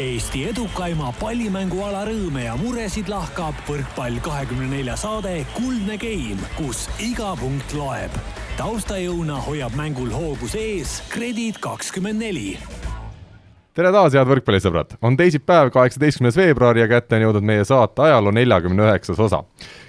Eesti edukaima pallimänguala rõõme ja muresid lahkab võrkpall kahekümne nelja saade Kuldne Game, kus iga punkt loeb. taustajõuna hoiab mängul hoogus ees Kredit kakskümmend neli tere taas, head võrkpallisõbrad! on teisipäev, kaheksateistkümnes veebruar ja kätte on jõudnud meie saate ajaloo neljakümne üheksas osa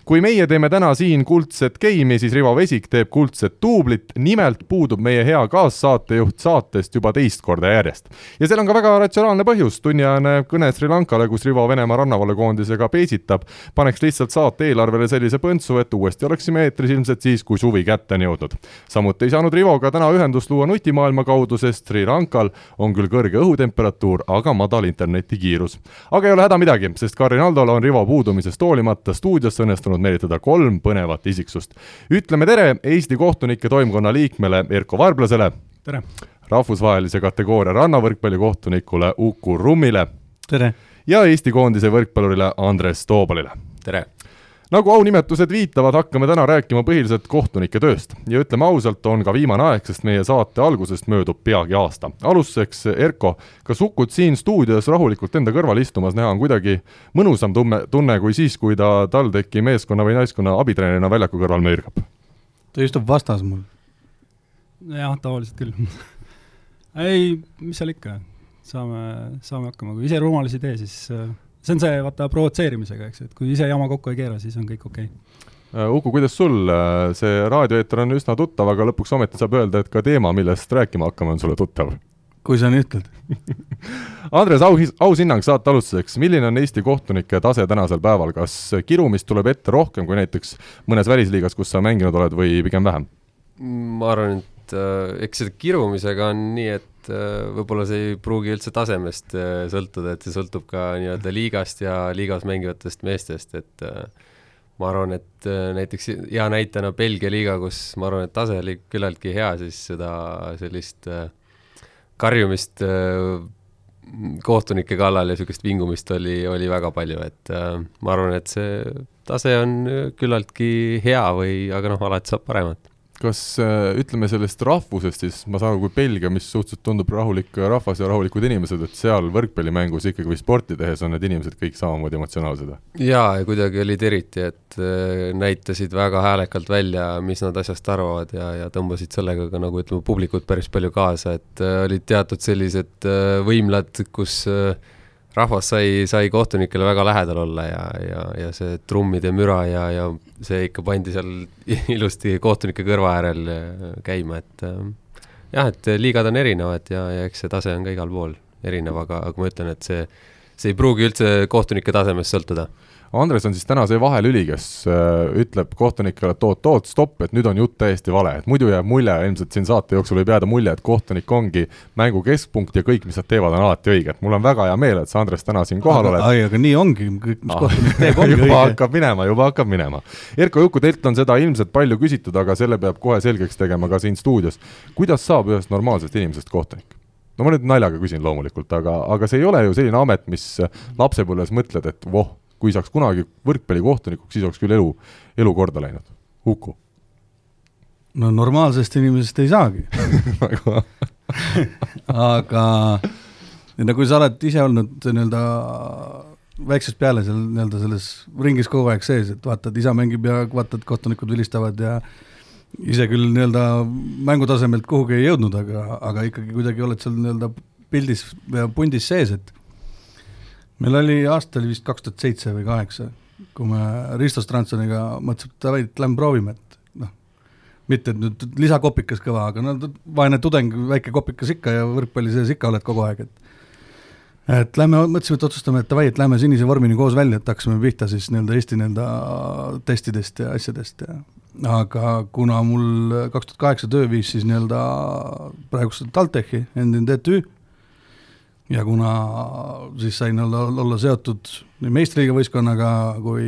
kui meie teeme täna siin kuldset geimi, siis Rivo Vesik teeb kuldset duublit, nimelt puudub meie hea kaassaatejuht saatest juba teist korda järjest. ja seal on ka väga ratsionaalne põhjus, tunniajane kõne Sri Lankale, kus Rivo Venemaa rannavalvekoondisega peesitab, paneks lihtsalt saate eelarvele sellise põntsu, et uuesti oleksime eetris ilmselt siis, kui suvi kätte on jõudnud. samuti ei saanud Rivoga täna ühendust luua nutimaailma kaudu, sest Sri Lankal on küll kõrge õhutemperatuur, aga madal internetikiirus. aga ei ole häda midagi, sest Karin Aldole on Rivo puudumisest hoolimata stuudiosse õnnestunud õnnestunud meelitada kolm põnevat isiksust. ütleme tere Eesti kohtunike toimkonna liikmele Erko Varblasele. tere! rahvusvahelise kategooria rannavõrkpallikohtunikule Uku Rummile. tere! ja Eesti koondise võrkpallurile Andres Toobalile. tere! Nagu aunimetused viitavad, hakkame täna rääkima põhiliselt kohtunike tööst ja ütleme ausalt, on ka viimane aeg, sest meie saate algusest möödub peagi aasta. alustuseks, Erko, kas Ukut siin stuudios rahulikult enda kõrval istumas näha on kuidagi mõnusam tunne, tunne kui siis, kui ta TalTechi meeskonna või naiskonna abitreenerina väljaku kõrval möirgab? ta istub vastas mul. jah, tavaliselt küll ei, mis seal ikka, saame, saame hakkama, kui ise rumalusi ei tee, siis äh, see on see, vaata, provotseerimisega, eks, et kui ise jama kokku ei keera, siis on kõik okei okay.. Äh, Uku, kuidas sul, äh, see raadioeeter on üsna tuttav, aga lõpuks ometi saab öelda, et ka teema, millest rääkima hakkame, on sulle tuttav? kui sa nii ütled Andres, au, aus hinnang saate alustuseks, milline on Eesti kohtunike tase tänasel päeval, kas kirumist tuleb ette rohkem kui näiteks mõnes välisliigas, kus sa mänginud oled, või pigem vähem? ma arvan, et äh, eks selle kirumisega on nii, et et äh, võib-olla see ei pruugi üldse tasemest äh, sõltuda, et see sõltub ka nii-öelda liigast ja liigas mängivatest meestest, et äh, ma arvan, et näiteks hea näitena Belgia liiga, kus ma arvan, et tase oli küllaltki hea, siis seda sellist karjumist kohtunike kallal ja niisugust vingumist oli, oli väga palju, et ma arvan, et see tase on küllaltki hea või, aga noh, alati saab paremat kas äh, ütleme sellest rahvusest siis, ma saan aru, kui Belgia, mis suhteliselt tundub rahulik rahvas ja rahulikud inimesed, et seal võrkpallimängus ikkagi või sporti tehes on need inimesed kõik samamoodi emotsionaalsed? jaa, ja kuidagi olid eriti, et äh, näitasid väga häälekalt välja, mis nad asjast arvavad ja, ja tõmbasid sellega ka nagu ütleme, publikut päris palju kaasa, et äh, olid teatud sellised võimlad, kus äh, rahvas sai, sai kohtunikele väga lähedal olla ja, ja, ja see trummide müra ja, ja see ikka pandi seal ilusti kohtunike kõrva äärel äh, käima, et äh, jah, et liigad on erinevad ja, ja eks see tase on ka igal pool erinev, aga, aga ma ütlen, et see, see ei pruugi üldse kohtunike tasemest sõltuda Andres on siis täna see vahelüli, kes äh, ütleb kohtunikele, et oot-oot, stopp, et nüüd on jutt täiesti vale, et muidu jääb mulje, ilmselt siin saate jooksul võib jääda mulje, et kohtunik ongi mängu keskpunkt ja kõik, mis nad teevad, on alati õige, et mul on väga hea meel, et sa, Andres, täna siin kohal oled. ai, aga nii ongi, kõik, mis ah, kohtunik teeb, ongi juba õige. hakkab minema, juba hakkab minema. Erko Juku, teilt on seda ilmselt palju küsitud, aga selle peab kohe selgeks tegema ka siin stuudios. kuidas saab ühest normaalsest inimesest kohtunik? no ma nüüd naljaga küsin loomulikult, aga, aga see ei ole ju selline amet, mis lapsepõlves mõtled, et voh, kui saaks kunagi võrkpallikohtunikuks, siis oleks küll elu, elu korda läinud. Uku. no normaalsest inimesest ei saagi aga no kui sa oled ise olnud nii-öelda väiksest peale seal nii-öelda selles ringis kogu aeg sees, et vaatad, isa mängib ja vaatad, kohtunikud vilistavad ja ise küll nii-öelda mängutasemelt kuhugi ei jõudnud, aga, aga ikkagi kuidagi oled seal nii-öelda pildis ja pundis sees, et meil oli, aasta oli vist kaks tuhat seitse või kaheksa, kui me Risto Strandsoniga mõtlesime, et davai, et lähme proovime, et noh, mitte et nüüd lisakopikas kõva, aga no vaene tudeng, väike kopikas ikka ja võrkpalli sees ikka oled kogu aeg, et et lähme, mõtlesime, et otsustame, et davai, et lähme sinise vormini koos välja, et hakkasime pihta siis nii-öelda Eesti nii-öelda testidest ja asjadest ja aga kuna mul kaks tuhat kaheksa töö viis siis nii-öelda praegusesse TalTechi, endine TTÜ, ja kuna siis sain olla, olla seotud nii meistriliiga võistkonnaga kui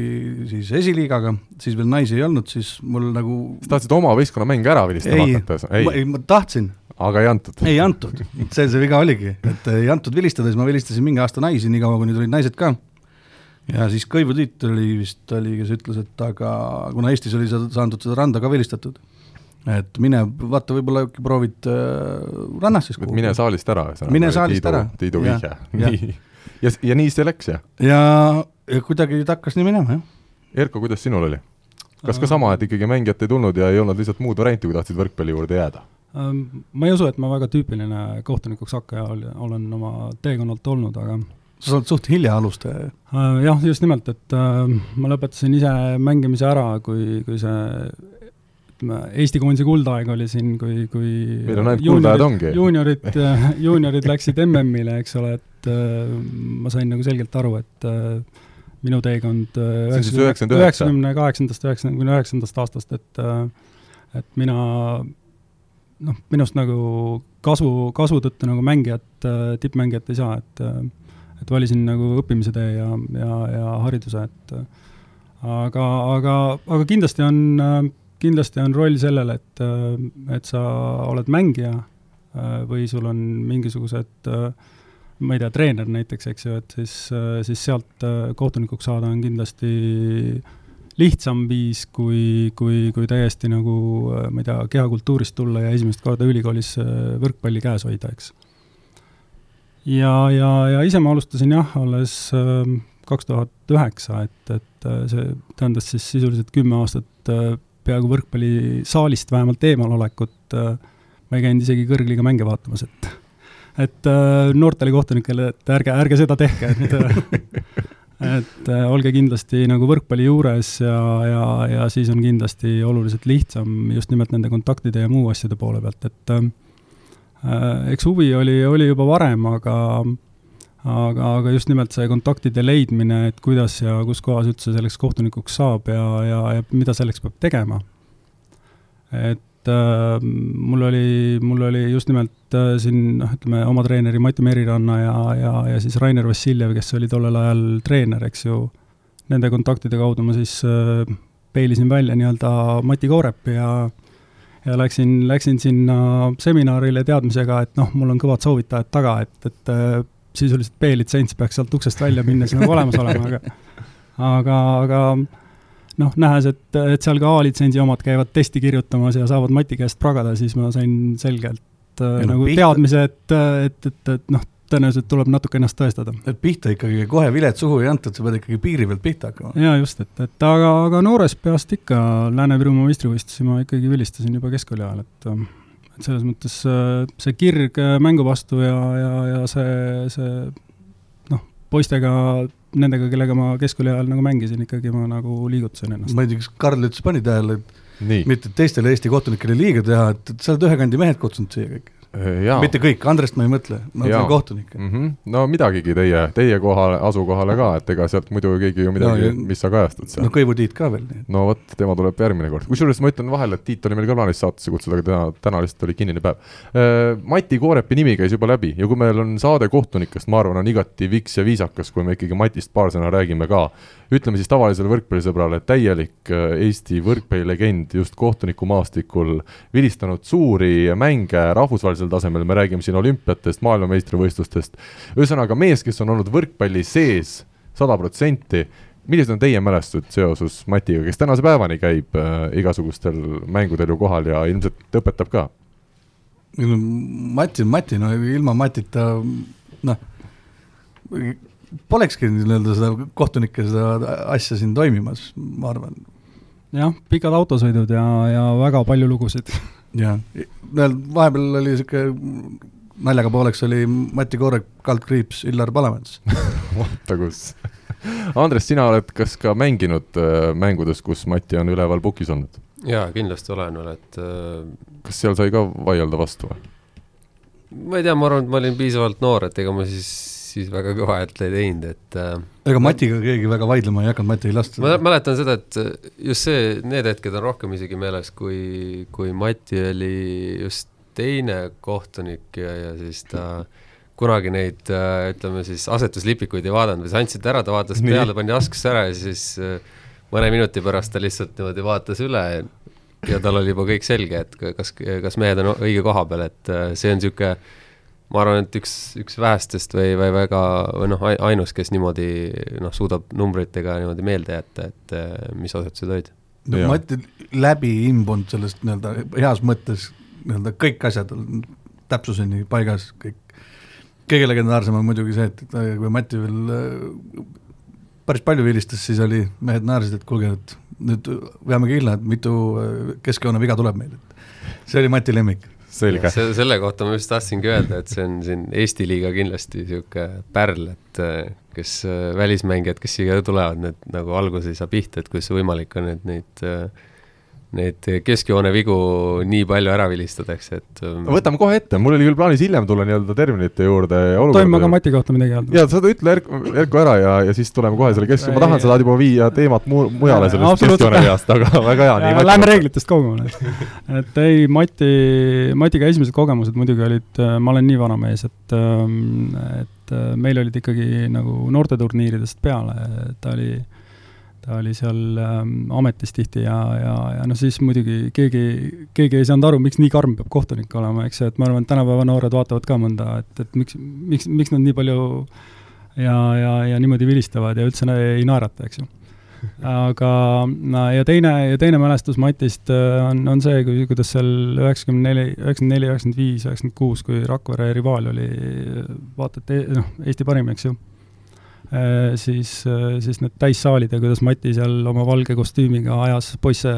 siis esiliigaga, siis veel naisi ei olnud, siis mul nagu sa tahtsid oma võistkonna mänge ära vilistama hakata? ei, ei, ma tahtsin. aga ei antud? ei antud, see see viga oligi, et ei antud vilistada, siis ma vilistasin mingi aasta naisi, niikaua kuni tulid naised ka. ja siis Kõivu Tiit oli vist, oli, kes ütles, et aga kuna Eestis oli saanud seda randa ka vilistatud et mine vaata, võib-olla proovid äh, rannas siis kuhugi. mine saalist ära, ühesõnaga. mine saalist tiidu, ära. Tiidu vihje, nii. ja, ja nii see läks, jah? ja, ja kuidagi ta hakkas nii minema, jah. Erko, kuidas sinul oli? kas ka sama, et ikkagi mängijat ei tulnud ja ei olnud lihtsalt muud varianti, kui tahtsid võrkpalli juurde jääda? Ähm, ma ei usu, et ma väga tüüpiline kohtunikuks hakkaja olen oma teekonnalt olnud, aga sa oled suht hilja alustaja ju. Äh, jah, just nimelt, et äh, ma lõpetasin ise mängimise ära, kui, kui see Eesti koondise kuldaeg oli siin, kui, kui meil on ainult kuldajad ongi. juuniorid, juuniorid läksid MM-ile, eks ole, et äh, ma sain nagu selgelt aru, et äh, minu teekond äh, üheksakümne kaheksandast, üheksakümne üheksandast aastast, et äh, et mina noh, minust nagu kasu, kasu tõttu nagu mängijat, äh, tippmängijat ei saa, et et valisin nagu õppimise tee ja, ja, ja hariduse, et aga, aga, aga kindlasti on, kindlasti on roll sellel, et, et sa oled mängija või sul on mingisugused ma ei tea, treener näiteks, eks ju, et siis, siis sealt kohtunikuks saada on kindlasti lihtsam viis, kui, kui, kui täiesti nagu ma ei tea, kehakultuurist tulla ja esimest korda ülikoolis võrkpalli käes hoida, eks. Ja, ja, ja ise ma alustasin jah, alles kaks tuhat üheksa, et, et see tähendas siis sisuliselt kümme aastat peaaegu võrkpallisaalist vähemalt eemalolekut, äh, ma ei käinud isegi kõrgliiga mänge vaatamas, et et noortele kohtunikele, et ärge, ärge seda tehke, et et äh, olge kindlasti nagu võrkpalli juures ja, ja, ja siis on kindlasti oluliselt lihtsam just nimelt nende kontaktide ja muu asjade poole pealt, et äh, Äh, eks huvi oli, oli juba varem, aga aga, aga just nimelt see kontaktide leidmine, et kuidas ja kus kohas üldse selleks kohtunikuks saab ja, ja, ja mida selleks peab tegema. et äh, mul oli, mul oli just nimelt äh, siin noh, ütleme oma treeneri Mati Meriranna ja, ja, ja siis Rainer Vassiljev, kes oli tollel ajal treener, eks ju, nende kontaktide kaudu ma siis äh, peilisin välja nii-öelda Mati Koorepi ja ja läksin, läksin sinna seminarile teadmisega, et noh, mul on kõvad soovitajad taga, et, et äh, sisuliselt B-litsents peaks sealt uksest välja minnes nagu olemas olema, aga aga, aga noh, nähes, et, et seal ka A-litsentsi omad käivad testi kirjutamas ja saavad Mati käest pragada, siis ma sain selgelt äh, ja nagu pihta... teadmise, et, et, et, et noh, tõenäoliselt tuleb natuke ennast tõestada. et pihta ikkagi kohe vilet suhu ei antud, sa pead ikkagi piiri pealt pihta hakkama. jaa, just, et, et aga, aga noorest peast ikka Lääne-Virumaa meistrivõistlusi ma ikkagi vilistasin juba keskkooli ajal, et et selles mõttes äh, see kirg äh, mängu vastu ja, ja, ja see, see noh, poistega, nendega, kellega ma keskkooli ajal nagu mängisin, ikkagi ma nagu liigutasin ennast. ma ei tea, kas Karl ütles, pani tähele, et Nii. mitte teistele Eesti kohtunikele liiga teha, et, et sa oled ühe kandi mehed kutsunud siia kõik jaa. mitte kõik, Andrest ma ei mõtle, ma mõtlen kohtunikke mm. -hmm. no midagigi teie, teie kohale, asukohale ka, et ega sealt muidu keegi ju midagi no,, mis sa kajastad seal. no Kõivu Tiit ka veel. no vot, tema tuleb järgmine kord, kusjuures ma ütlen vahele, et Tiit oli meil ka plaanis saatesse kutsuda, aga täna, täna lihtsalt oli kinnine päev. Äh, Mati Koorepi nimi käis juba läbi ja kui meil on saade kohtunikest, ma arvan, on igati viks ja viisakas, kui me ikkagi Matist paar sõna räägime ka ütleme siis tavalisele võrkpallisõbrale, täielik äh, Eesti võrkpallilegend just kohtunikumaastikul, vilistanud suuri mänge rahvusvahelisel tasemel, me räägime siin olümpiatest, maailmameistrivõistlustest, ühesõnaga mees, kes on olnud võrkpalli sees sada protsenti, millised on teie mälestused seoses Matiga, kes tänase päevani käib äh, igasugustel mängudel ju kohal ja ilmselt õpetab ka? Mati on Mati, no ilma Matita noh, polekski nii-öelda seda kohtunike seda asja siin toimimas, ma arvan. jah, pikad autosõidud ja, ja väga palju lugusid. jah, vahepeal oli niisugune naljaga pooleks oli Mati Koorek, kaldkriips, Illar Palemets vaata kus Andres, sina oled kas ka mänginud äh, mängudes, kus Mati on üleval pukis olnud? jaa, kindlasti olen veel, et äh... kas seal sai ka vaielda vastu või? ma ei tea, ma arvan, et ma olin piisavalt noor, et ega ma siis siis väga kõva häält ei teinud, et äh, ega Matiga keegi väga vaidlema ei hakanud, Mati ei lasta ma mäletan seda, et just see, need hetked on rohkem isegi meeles, kui, kui Mati oli just teine kohtunik ja, ja siis ta kunagi neid äh, ütleme siis asetuslipikuid ei vaadanud või sa andsid ära, ta vaatas Nii. peale, pani taskusse ära ja siis äh, mõne minuti pärast ta lihtsalt niimoodi vaatas üle ja tal oli juba kõik selge, et kas, kas mehed on õige koha peal, et see on niisugune ma arvan, et üks, üks vähestest või, või väga, või noh, ainus, kes niimoodi noh, suudab numbritega niimoodi meelde jätta, et eh, mis asetused olid. no ja. Mati läbi imbunud sellest nii-öelda heas mõttes, nii-öelda kõik asjad on täpsuseni paigas, kõik kõige legendaarsem on muidugi see, et kui Mati veel päris palju vilistas, siis oli, mehed naersid, et kuulge, et nüüd veame kihla, et mitu keskjoone viga tuleb meil, et see oli Mati lemmik selge. selle kohta ma just tahtsingi öelda, et see on siin Eesti liiga kindlasti niisugune pärl, et kes välismängijad, kes siia tulevad, need nagu alguses ei saa pihta, et kuidas see võimalik on, et neid äh, neid keskjoone vigu nii palju ära vilistatakse, et no, võtame kohe ette, mul oli küll plaanis hiljem tulla nii-öelda terminite juurde. tohib ma ka Mati kohta midagi öelda? jaa, sa ütle Erko, Erko ära ja, ja siis tuleme kohe selle kesk-, ma tahan, sa tahad juba viia teemat mu-, mujale sellest keskjoone reast, aga väga hea. Lähme reeglitest kaugemale et ei, Mati, Matiga esimesed kogemused muidugi olid, ma olen nii vana mees, et, et meil olid ikkagi nagu noorteturniiridest peale, ta oli ta oli seal ähm, ametis tihti ja, ja, ja noh, siis muidugi keegi, keegi ei saanud aru, miks nii karm peab kohtunik olema, eks ju, et ma arvan, et tänapäeva noored vaatavad ka mõnda, et, et miks, miks, miks nad nii palju ja, ja, ja niimoodi vilistavad ja üldse ei naerata, eks ju. aga no, ja teine, ja teine mälestus Matist äh, on, on see, kui, kuidas seal üheksakümne neli, üheksakümmend neli, üheksakümmend viis, üheksakümmend kuus, kui Rakvere rivaal oli vaata et noh, Eesti parim, eks ju Äh, siis, äh, siis need täissaalid ja kuidas Mati seal oma valge kostüümiga ajas poisse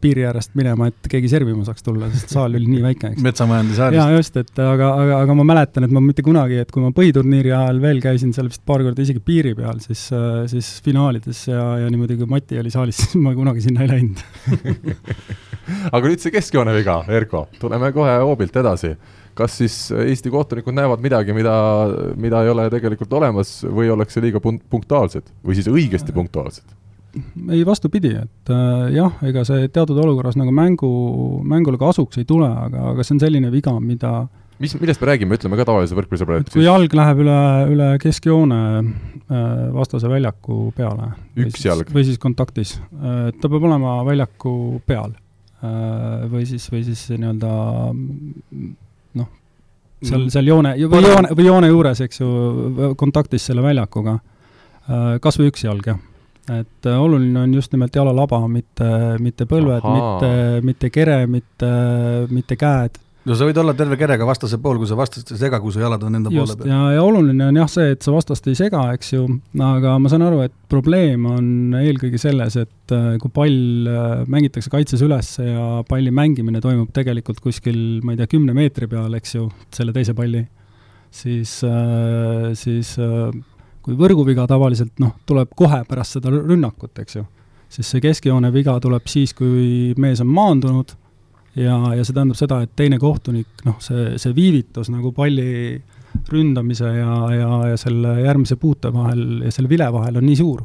piiri äärest minema, et keegi servima saaks tulla, sest saal oli nii väike, eks. metsamajandi saalist. jaa, just, et aga, aga, aga ma mäletan, et ma mitte kunagi, et kui ma põhiturniiri ajal veel käisin seal vist paar korda isegi piiri peal, siis, äh, siis finaalides ja, ja niimoodi, kui Mati oli saalis, siis ma kunagi sinna ei läinud aga nüüd see keskjoone viga, Erko, tuleme kohe hoobilt edasi kas siis Eesti kohtunikud näevad midagi, mida, mida ei ole tegelikult olemas või ollakse liiga punktuaalsed või siis õigesti punktuaalsed? ei, vastupidi, et äh, jah, ega see teatud olukorras nagu mängu, mängule kasuks ei tule, aga, aga see on selline viga, mida mis, millest me räägime, ütleme ka tavalise võrkpallisõbrale. et kui siis... jalg läheb üle, üle keskjoone äh, vastase väljaku peale. üks siis, jalg? või siis kontaktis äh,, ta peab olema väljaku peal äh, või siis, või siis nii-öelda noh, seal, mm. seal joone, või joone, või joone juures, eks ju, kontaktis selle väljakuga, äh, kas või üks jalg, jah. et äh, oluline on just nimelt jalalaba, mitte, mitte põlved, mitte, mitte kere, mitte, mitte käed no sa võid olla terve kerega vastase pool, kui sa vastast ei sega, kui su jalad on enda Just, poole peal. ja, ja oluline on jah see, et sa vastast ei sega, eks ju, aga ma saan aru, et probleem on eelkõige selles, et äh, kui pall äh, mängitakse kaitses üles ja palli mängimine toimub tegelikult kuskil, ma ei tea, kümne meetri peal, eks ju, selle teise palli, siis, äh, siis kui võrguviga tavaliselt noh, tuleb kohe pärast seda rünnakut, eks ju, siis see keskjoone viga tuleb siis, kui mees on maandunud ja, ja see tähendab seda, et teine kohtunik, noh, see, see viivitus nagu palli ründamise ja, ja, ja selle järgmise puute vahel ja selle vile vahel on nii suur,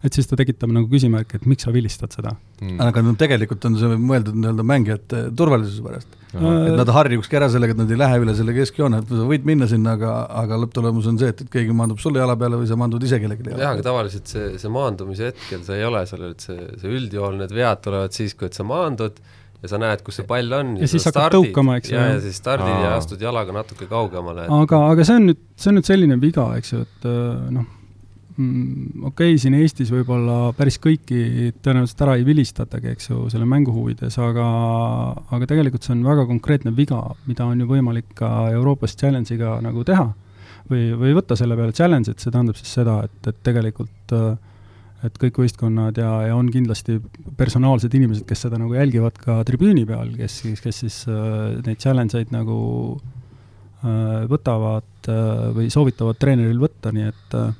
et siis ta tekitab nagu küsimärki, et miks sa vilistad seda mm.. aga no tegelikult on see mõeldud nii-öelda mängijate turvalisuse pärast. et nad harjukski ära sellega, et nad ei lähe üle selle keskjoone, et sa võid minna sinna, aga, aga lõpptulemus on see, et, et keegi maandub sulle jala peale või sa maandud ise kellelegi jala peale. jah, aga tavaliselt see, see maandumise hetkel sa ei ole seal, et see, see üldjoon, need vead tulevad siis, kui et sa maandud ja sa näed, kus see pall on ja, siis hakkad tõukama, eks ju. ja, ja siis stardid Aa. ja astud jalaga natuke kaugemale et.... aga, aga see on nüüd, see on nüüd selline viga, eks ju, et äh, noh, mm, okei okay,, siin Eestis võib-olla päris kõiki tõenäoliselt ära ei vilistatagi, eks ju, selle mängu huvides, aga aga tegelikult see on väga konkreetne viga, mida on ju võimalik ka Euroopas challenge'iga nagu teha. või, või võtta selle peale challenge'it, see tähendab siis seda, et, et tegelikult äh, et kõik võistkonnad ja, ja on kindlasti personaalsed inimesed, kes seda nagu jälgivad ka tribüüni peal, kes siis, kes siis äh, neid challenge eid nagu äh, võtavad äh, või soovitavad treeneril võtta, nii et äh,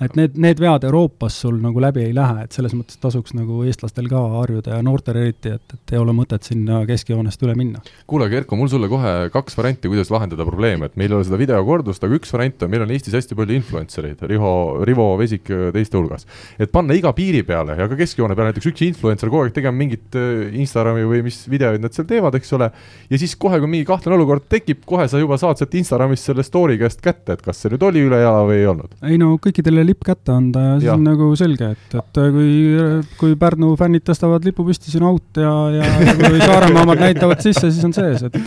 et need, need vead Euroopas sul nagu läbi ei lähe, et selles mõttes tasuks nagu eestlastel ka harjuda ja noortel eriti, et, et ei ole mõtet sinna keskjoonest üle minna. kuule, Kerko, mul sulle kohe kaks varianti, kuidas lahendada probleeme, et meil ei ole seda videokordust, aga üks variant on, meil on Eestis hästi palju influencer'id, Riho, Rivo Vesik teiste hulgas. et panna iga piiri peale ja ka keskjoone peale näiteks üks influencer kogu aeg tegema mingit äh, Instagrami või mis videoid nad seal teevad, eks ole, ja siis kohe, kui mingi kahtlane olukord tekib, kohe sa juba saad sealt Instagramist selle story käest kätte, et kas see nüüd oli üle jala või ei olnud. ei no kõikidele lipp kätte anda ja ja. on nagu selge, et, et kui, kui Pärnu fännid tõstavad lipu püsti, siis on out ja, ja kui Saaremaa omad näitavad sisse, siis on sees, et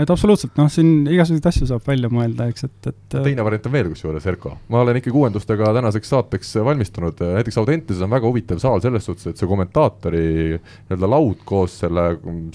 et absoluutselt, noh, siin igasuguseid asju saab välja mõelda, eks, et, et teine variant on veel kusjuures, Erko. ma olen ikkagi uuendustega tänaseks saateks valmistunud, näiteks Audentases on väga huvitav saal selles suhtes, et see kommentaatori nii-öelda laud koos selle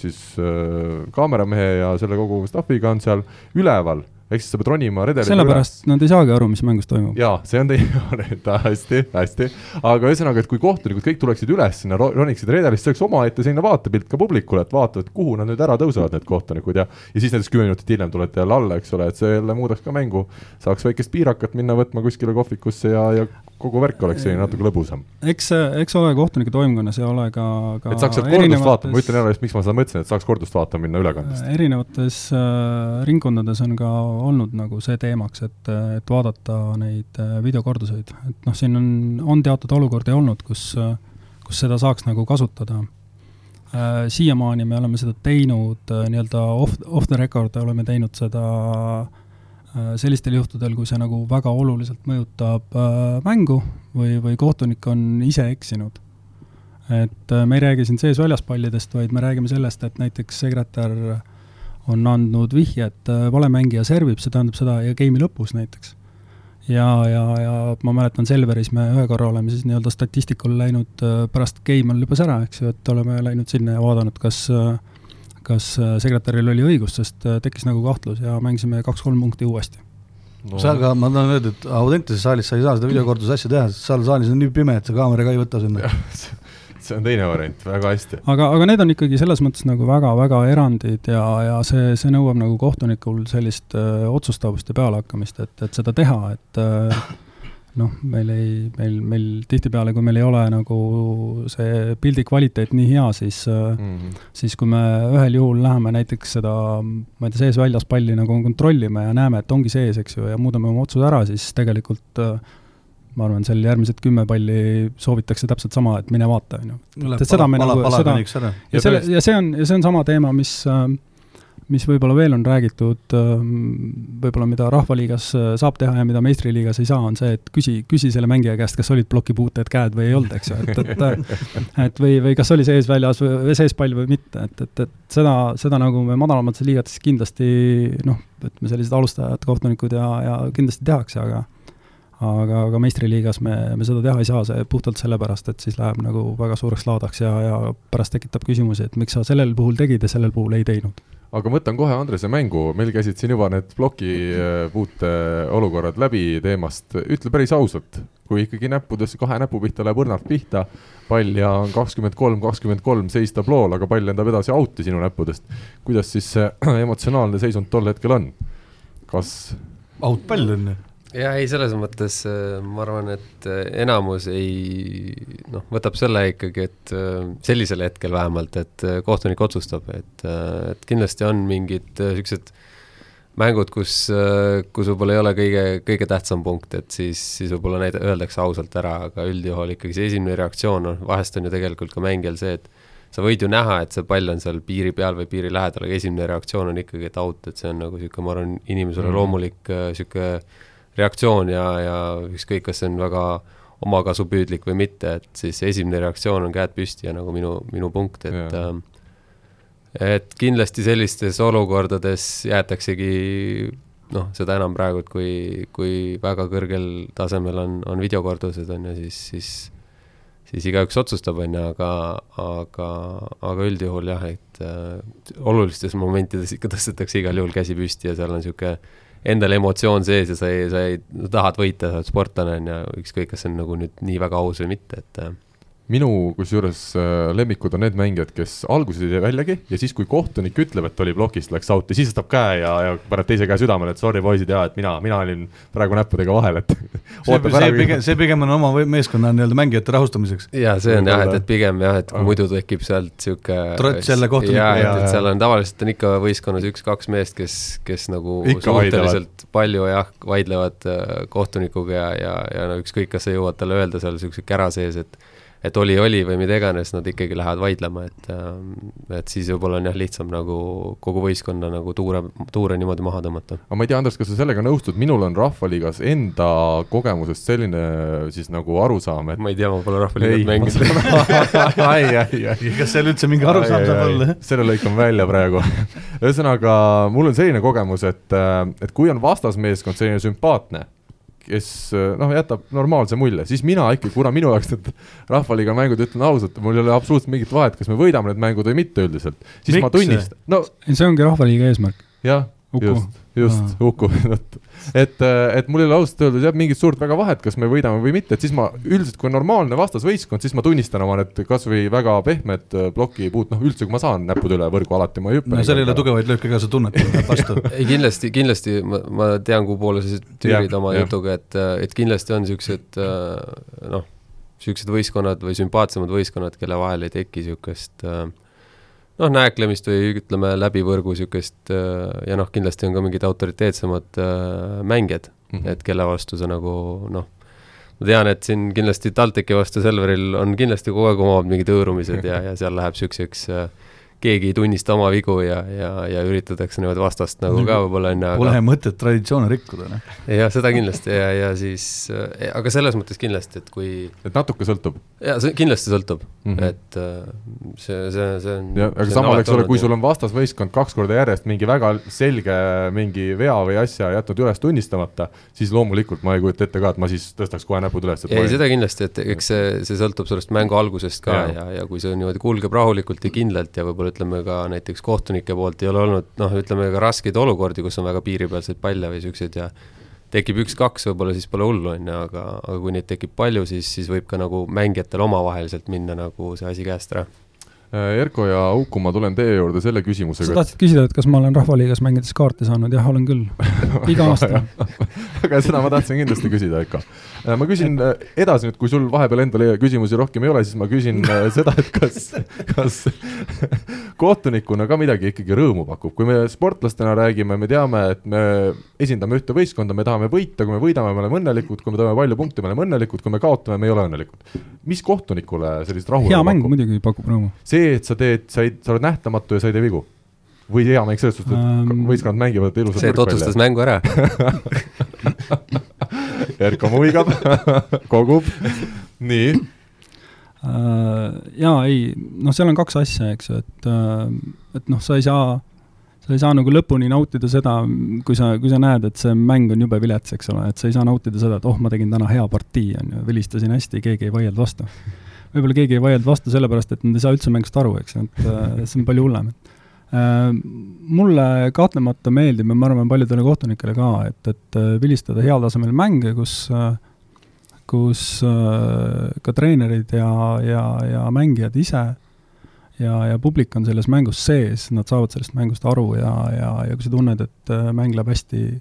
siis äh, kaameramehe ja selle kogu staff'iga on seal üleval ehk siis sa pead ronima redeli sellepärast nad ei saagi aru, mis mängus toimub. jaa, see on teine variant, hästi, hästi. aga ühesõnaga, et kui kohtunikud kõik tuleksid üles sinna, roniksid redelist, see oleks omaette selline vaatepilt ka publikule, et vaatavad, kuhu nad nüüd ära tõusevad, need kohtunikud ja ja siis näiteks kümme minutit hiljem tulete jälle alla, eks ole, et see jälle muudaks ka mängu. saaks väikest piirakat minna võtma kuskile kohvikusse ja, ja kogu värk oleks selline natuke lõbusam. eks, eks ole kohtunike toimkonnas ja ole ka, ka et saaks sealt kordust vaatama, ma ütlen jälle, miks ma seda mõtlesin, et saaks kordust vaatama minna ülekandest. erinevates äh, ringkondades on ka olnud nagu see teemaks, et, et vaadata neid äh, videokorduseid, et noh, siin on, on teatud olukordi olnud, kus, kus seda saaks nagu kasutada äh,. siiamaani me oleme seda teinud äh, nii-öelda off, off the record oleme teinud seda äh, Äh, sellistel juhtudel, kui see nagu väga oluliselt mõjutab äh, mängu või, või kohtunik on ise eksinud. et äh, me ei räägi siin sees-väljas pallidest, vaid me räägime sellest, et näiteks sekretär on andnud vihje, et vale mängija servib, see tähendab seda ja game'i lõpus näiteks. ja, ja, ja ma mäletan Selveris me ühe korra oleme siis nii-öelda statistikul läinud pärast game on lõppes ära, eks ju, et oleme läinud sinna ja vaadanud, kas äh, kas äh, sekretäril oli õigus, sest äh, tekkis nagu kahtlus ja mängisime kaks-kolm punkti uuesti. No.. sa aga, ma tahan öelda, et Audentases saalis sa ei saa seda videokorduse asja teha, sest seal saalis on nii pime, et see kaamera ka ei võta sinna. See on teine variant, väga hästi. aga, aga need on ikkagi selles mõttes nagu väga-väga erandid ja, ja see, see nõuab nagu kohtunikul sellist öö, äh, otsustavust ja pealehakkamist, et, et seda teha, et öö, noh, meil ei, meil, meil tihtipeale, kui meil ei ole nagu see pildi kvaliteet nii hea, siis mm, -hmm. siis kui me ühel juhul läheme näiteks seda, ma ei tea, sees-väljas palli nagu kontrollime ja näeme, et ongi sees, eks ju, ja muudame oma otsuse ära, siis tegelikult ma arvan, seal järgmised kümme palli soovitakse täpselt sama, et mine vaata, on ju. nagu, seda, ja selle, ja see on, ja see on sama teema, mis äh, mis võib-olla veel on räägitud, ähm, võib-olla mida Rahvaliigas äh, saab teha ja mida meistriliigas ei saa, on see, et küsi, küsi selle mängija käest, kas olid plokipuuted käed või ei olnud, eks ju, et, et et või, või kas oli sees väljas või sees pall või mitte, et, et, et seda, seda nagu me madalamates liigates kindlasti noh, ütleme sellised alustajad, kohtunikud ja, ja kindlasti tehakse, aga aga, aga meistriliigas me, me seda teha ei saa, see puhtalt sellepärast, et siis läheb nagu väga suureks laadaks ja, ja pärast tekitab küsimusi, et miks sa sellel puhul tegid ja sellel puhul ei teinud aga ma võtan kohe Andrese mängu, meil käisid siin juba need plokipuute äh, olukorrad läbi teemast, ütle päris ausalt, kui ikkagi näppudes kahe näpu pihta läheb õrnalt pihta, pall ja on kakskümmend kolm, kakskümmend kolm, seis tablool, aga pall lendab edasi out'i sinu näppudest. kuidas siis see emotsionaalne seisund tol hetkel on? kas? out-pall on ju ja ei, selles mõttes äh, ma arvan, et äh, enamus ei noh, võtab selle ikkagi, et äh, sellisel hetkel vähemalt, et kohtunik otsustab, et, et kindlasti on mingid niisugused mängud, kus, kus võib-olla ei ole kõige, kõige tähtsam punkt, et siis, siis võib-olla näida-, öeldakse ausalt ära, aga üldjuhul ikkagi see esimene reaktsioon on, vahest on ju tegelikult ka mängijal see, et sa võid ju näha, et see pall on seal piiri peal või piiri lähedal, aga esimene reaktsioon on ikkagi, et out, et see on nagu niisugune, ma arvan, inimesele mm. loomulik niisugune reaktsioon ja, ja ükskõik, kas see on väga omakasupüüdlik või mitte, et siis esimene reaktsioon on käed püsti ja nagu minu, minu punkt, et äh, et kindlasti sellistes olukordades jäetaksegi noh, seda enam praegu, et kui, kui väga kõrgel tasemel on, on videokordused, on ju, siis, siis siis igaüks otsustab, on ju, aga, aga, aga üldjuhul jah, et äh, olulistes momentides ikka tõstetakse igal juhul käsi püsti ja seal on niisugune endal emotsioon sees ja sa ei, sa ei, tahad võita, sa oled sportlane, on ju, ükskõik, kas see on nagu nüüd nii väga aus või mitte, et minu kusjuures äh, lemmikud on need mängijad, kes alguses ei tee väljagi ja siis, kui kohtunik ütleb, et oli plokist, läks out'i, siis tõstab käe ja, ja paneb teise käe südamele, et sorry poisid, jaa, et mina, mina olin praegu näppudega vahel, et see, see pigem, see pigem on oma meeskonna nii-öelda mängijate rahustamiseks. jaa, see on jah, et, et pigem jah, et kui muidu tekib sealt niisugune trots jälle kohtunikule. jaa, et, et seal on tavaliselt on ikka võistkonnas üks-kaks meest, kes, kes nagu ikka suhteliselt vaidlevad. palju jah, vaidlevad äh, kohtunikuga ja, ja, ja no ükskõik, kas sa jõuad talle öelda seal niisuguse kära sees, et et oli, oli või mida iganes, nad ikkagi lähevad vaidlema, et ähm, et siis võib-olla on jah, lihtsam nagu kogu võistkonna nagu tuure, tuure niimoodi maha tõmmata. aga ma ei tea, Andres, kas sa sellega nõustud, minul on Rahvaliigas enda kogemusest selline siis nagu arusaam, et ma ei tea, ma pole Rahvaliigat mänginud ai, ai, ai. kas seal üldse mingi arusaam saab olla? selle lõikan välja praegu ühesõnaga, mul on selline kogemus, et, äh, et kui on vastasmeeskond selline sümpaatne kes noh, jätab normaalse mulje, siis mina ikka, kuna minu jaoks need Rahvaliiga mängud, ütlen ausalt, mul ei ole absoluutselt mingit vahet, kas me võidame need mängud või mitte üldiselt, siis Miks? ma tunnistan, no. see ongi Rahvaliiga eesmärk. jah just, just Uku et, et mul ei ole ausalt öeldes jah, mingit suurt väga vahet, kas me võidame või mitte, et siis ma üldiselt, kui on normaalne vastasvõistkond, siis ma tunnistan oma need kasvõi väga pehmed plokipuut, noh üldse, kui ma saan näppude üle võrgu alati, ma ei hüppa. no seal ei ole tugevaid lööke ka, sa tunned, vastu ei kindlasti, kindlasti ma, ma tean, kuhu poole sa tüürid oma ja. jutuga, et, et kindlasti on niisugused noh, niisugused võistkonnad või sümpaatsemad võistkonnad, kelle vahel ei teki niisugust äh, noh, nääklemist või ütleme, läbi võrgu niisugust äh, ja noh, kindlasti on ka mingid autoriteetsemad äh, mängijad mm, -hmm. et kelle vastu sa nagu noh, ma tean, et siin kindlasti TalTechi vastu Selveril on kindlasti kogu aeg omavad mingid hõõrumised ja, ja seal läheb niisuguseks äh, keegi ei tunnista oma vigu ja, ja, ja üritatakse niimoodi vastast nagu ka võib-olla on ju, aga Pole mõtet traditsioone rikkuda, noh. jah, seda kindlasti ja, ja siis, eh, aga selles mõttes kindlasti, et kui et natuke sõltub? jaa, see kindlasti sõltub mm, -hmm. et eh, see, see, see on jah, aga samal, eks ole, kui sul on vastasvõistkond kaks korda järjest mingi väga selge mingi vea või asja jätnud üles tunnistamata, siis loomulikult ma ei kujuta ette ka, et ma siis tõstaks kohe näpud üles. ei, seda kindlasti, et eks see, see sõltub sellest mängu algusest ka ja, ja, ja kui see niimoodi kulgeb rahulikult ja kindlalt ja võib-olla ütleme ka näiteks kohtunike poolt ei ole olnud noh, ütleme ka raskeid olukordi, kus on väga piiripealseid palle või niisuguseid ja tekib üks-kaks, võib-olla siis pole hullu, on ju, aga, aga kui neid tekib palju, siis, siis võib ka nagu mängijatel omavaheliselt minna nagu see asi käest ära Äh, Erko ja Uku, ma tulen teie juurde selle küsimusega. sa tahtsid küsida, et kas ma olen Rahvaliigas mängides kaarte saanud, jah, olen küll, iga aasta aga seda ma tahtsin kindlasti küsida ikka. Äh, ma küsin äh, edasi nüüd, kui sul vahepeal endal küsimusi rohkem ei ole, siis ma küsin seda, et kas, kas kohtunikuna ka midagi ikkagi rõõmu pakub, kui me sportlastena räägime, me teame, et me esindame ühte võistkonda, me tahame võita, kui me võidame, me oleme õnnelikud, kui me teeme palju punkte, me oleme õnnelikud, kui me kaotame, me ei ole õnnelikud. mis kohtunikule sellist rahu hea mäng muidugi pakub rõõmu. See, et sa teed, sa ei, sa oled nähtamatu ja sa ei tee vigu? või hea mäng selles suhtes, et um, võistkonnad mängivad ilusat see, et otsustas mängu ära Erko muigab kogub, nii uh,. Jaa, ei, noh, seal on kaks asja, eks ju, et, uh, et noh, sa ei saa, sa ei saa nagu lõpuni nautida seda, kui sa, kui sa näed, et see mäng on jube vilets, eks ole, et sa ei saa nautida seda, et oh, ma tegin täna hea partii, on ju, vilistasin hästi, keegi ei vaielnud vastu võib-olla keegi ei vaielnud vastu sellepärast, et nad ei saa üldse mängust aru, eks ju, et äh, see on palju hullem. Äh, mulle kahtlemata meeldib ja ma arvan, paljudele kohtunikele ka, et, et äh, vilistada heal tasemel mänge, kus kus ka treenerid ja, ja, ja mängijad ise ja, ja publik on selles mängus sees, nad saavad sellest mängust aru ja, ja, ja kui sa tunned, et mäng läheb hästi äh,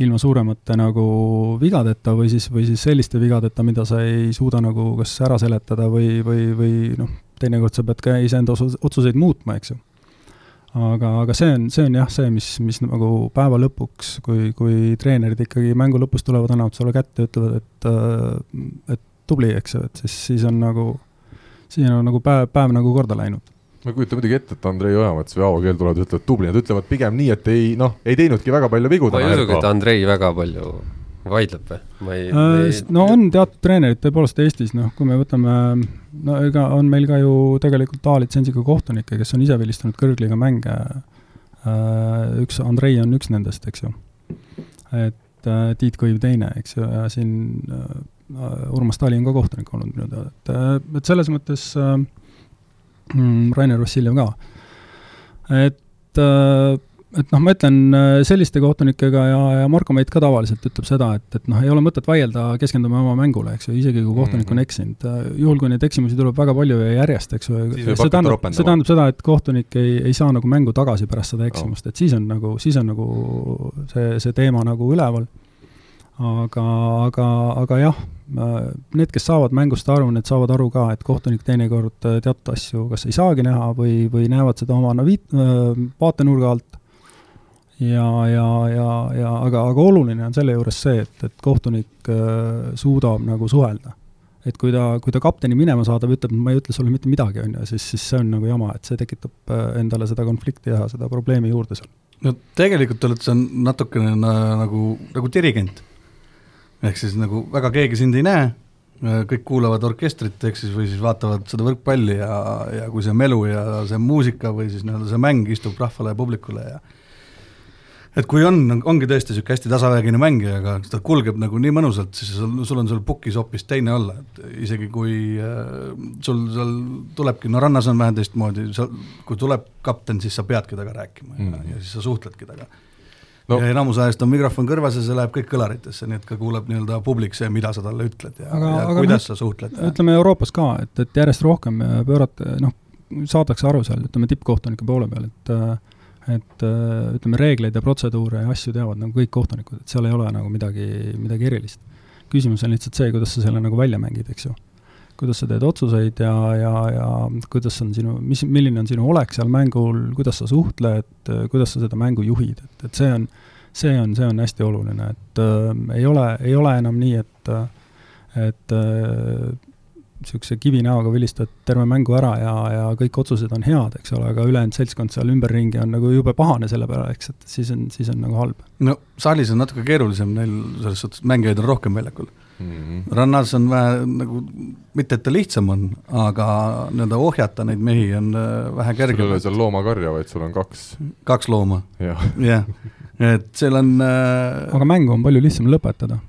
ilma suuremate nagu vigadeta või siis, või siis selliste vigadeta, mida sa ei suuda nagu kas ära seletada või, või, või noh, teinekord sa pead ka iseenda otsuseid muutma, eks ju. Aga, aga see on, see on jah, see, mis, mis nagu päeva lõpuks, kui, kui treenerid ikkagi mängu lõpus tulevad, annavad sulle kätte ja ütlevad, et äh, et tubli, eks ju, et siis, siis on nagu, siis on nagu päev, päev nagu korda läinud ma ei kujuta muidugi ette, et Andrei Ojamets või Aavo Keel tulevad ja ütlevad tubli, nad ütlevad pigem nii, et ei noh, ei teinudki väga palju vigu. ma ei usugi, et Andrei väga palju vaidleb või? ma ei äh,. no on teatud treenerid tõepoolest Eestis, noh, kui me võtame, no ega on meil ka ju tegelikult A-litsentsiga kohtunikke, kes on ise vilistanud kõrgliiga mänge äh,. üks, Andrei on üks nendest, eks ju. et äh, Tiit Kõiv teine, eks ju, ja siin äh, Urmas Tali on ka kohtunik olnud minu teada, et, et selles mõttes äh, mm,, Rainer Vassiljev ka. et, äh, et noh, ma ütlen äh, selliste kohtunikega ja, ja Marko Meit ka tavaliselt ütleb seda, et, et noh, ei ole mõtet vaielda, keskendume oma mängule, eks ju, isegi kui kohtunik on eksinud. Äh, juhul, kui neid eksimusi tuleb väga palju ja järjest, eks ju, see tähendab, see tähendab seda, et kohtunik ei, ei saa nagu mängu tagasi pärast seda eksimust et siis on nagu, siis on nagu see, see teema nagu üleval aga, aga, aga jah, need, kes saavad mängust aru, need saavad aru ka, et kohtunik teinekord äh, teatud asju kas ei saagi näha või, või näevad seda oma naviit-, äh, vaatenurga alt. Ja, ja, ja, ja aga, aga oluline on selle juures see, et, et kohtunik äh, suudab nagu suhelda. et kui ta, kui ta kapteni minema saadab, ütleb, ma ei ütle sulle mitte midagi, on ju, siis, siis see on nagu jama, et see tekitab endale seda konflikti ja seda probleemi juurde seal. no tegelikult oled sa natukene nagu, nagu dirigent ehk siis nagu väga keegi sind ei näe, kõik kuulavad orkestrit, ehk siis või siis vaatavad seda võrkpalli ja, ja kui see melu ja see muusika või siis nii-öelda see mäng istub rahvale ja publikule ja et kui on, ongi tõesti niisugune hästi tasavägine mängija, aga ta kulgeb nagu nii mõnusalt, siis sul, sul on seal pukis hoopis teine olla, et isegi kui äh, sul seal tulebki, no rannas on vähe teistmoodi, seal kui tuleb kapten, siis sa peadki temaga rääkima mm. ja, ja siis sa suhtledki temaga no. ja enamus ajast on mikrofon kõrvas ja see läheb kõik kõlaritesse, nii et ka kuuleb nii-öelda publik see, mida sa talle ütled ja, aga, ja aga kuidas no, sa suhtled. ütleme Euroopas ka, et, et järjest rohkem pöörata, noh, saadakse aru seal, ütleme tippkohtunike poole peal, et et ütleme, reegleid ja protseduure ja asju teavad nagu kõik kohtunikud, et seal ei ole nagu midagi, midagi erilist. küsimus on lihtsalt see, kuidas sa selle nagu välja mängid, eks ju. kuidas sa teed otsuseid ja, ja, ja kuidas on sinu, mis, milline on sinu olek seal mängul, kuidas sa suhtled, kuidas sa seda mängu juhid, et, et see on, see on, see on hästi oluline, et äh, ei ole, ei ole enam nii, et et äh, niisuguse kivinäoga vilistad terve mängu ära ja, ja kõik otsused on head, eks ole, aga ülejäänud seltskond seal ümberringi on nagu jube pahane selle peale, eks, et siis on, siis on nagu halb. no saalis on natuke keerulisem, neil selles suhtes mängijaid on rohkem väljakul mm. -hmm. rannas on vähe nagu, mitte et ta lihtsam on, aga nii-öelda ohjata neid mehi on äh, vähe kergem. sul ei ole seal loomakarja, vaid sul on kaks. kaks looma ja., jah. et seal on äh... aga mängu on palju lihtsam lõpetada.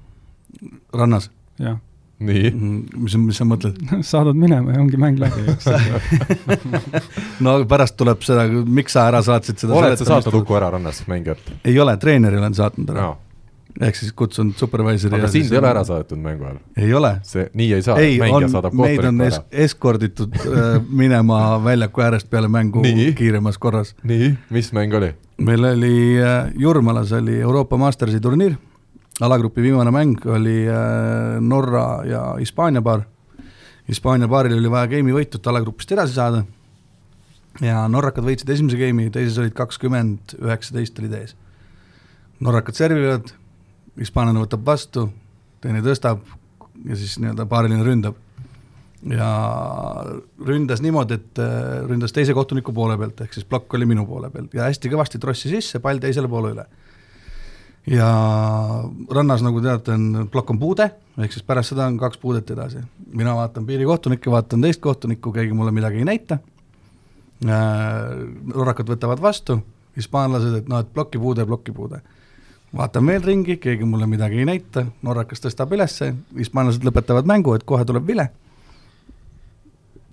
rannas? jah nii. Mhm. mis, mis sa mõtled saadad minema ja ongi mäng läbi, eks no pärast tuleb seda, miks sa ära saatsid seda oled sa saatnud Uku ära rannas mängijat? ei ole, treeneri olen saatnud ära no. ehk siis kutsunud supervisor'i aga sind ei ole ära saadetud mängu ajal? ei ole. see, nii ei saa, mängija on, saadab meid on es eskorditud äh, minema väljaku äärest peale mängu nii? kiiremas korras. nii, mis mäng oli? meil oli äh, Jurmalas oli Euroopa Mastersi turniir alagrupi viimane mäng oli äh, Norra ja Hispaania paar. Hispaania paaril oli vaja geimi võitu, et alagrupist edasi saada. ja norrakad võitsid esimese geimi, teises olid kakskümmend, üheksateist olid ees. norrakad servivad, hispaanlane võtab vastu, teine tõstab ja siis nii-öelda paariline ründab. ja ründas niimoodi, et äh, ründas teise kohtuniku poole pealt, ehk siis plokk oli minu poole peal ja hästi kõvasti trossi sisse, pall teisele poole üle ja rannas, nagu teate, on plokk on puude, ehk siis pärast seda on kaks puudet edasi. mina vaatan piirikohtunikke, vaatan teist kohtunikku, keegi mulle midagi ei näita äh,, norrakad võtavad vastu, hispaanlased, et noh, et plokipuude, plokipuude. vaatan veel ringi, keegi mulle midagi ei näita, norrakas tõstab ülesse, hispaanlased lõpetavad mängu, et kohe tuleb vile,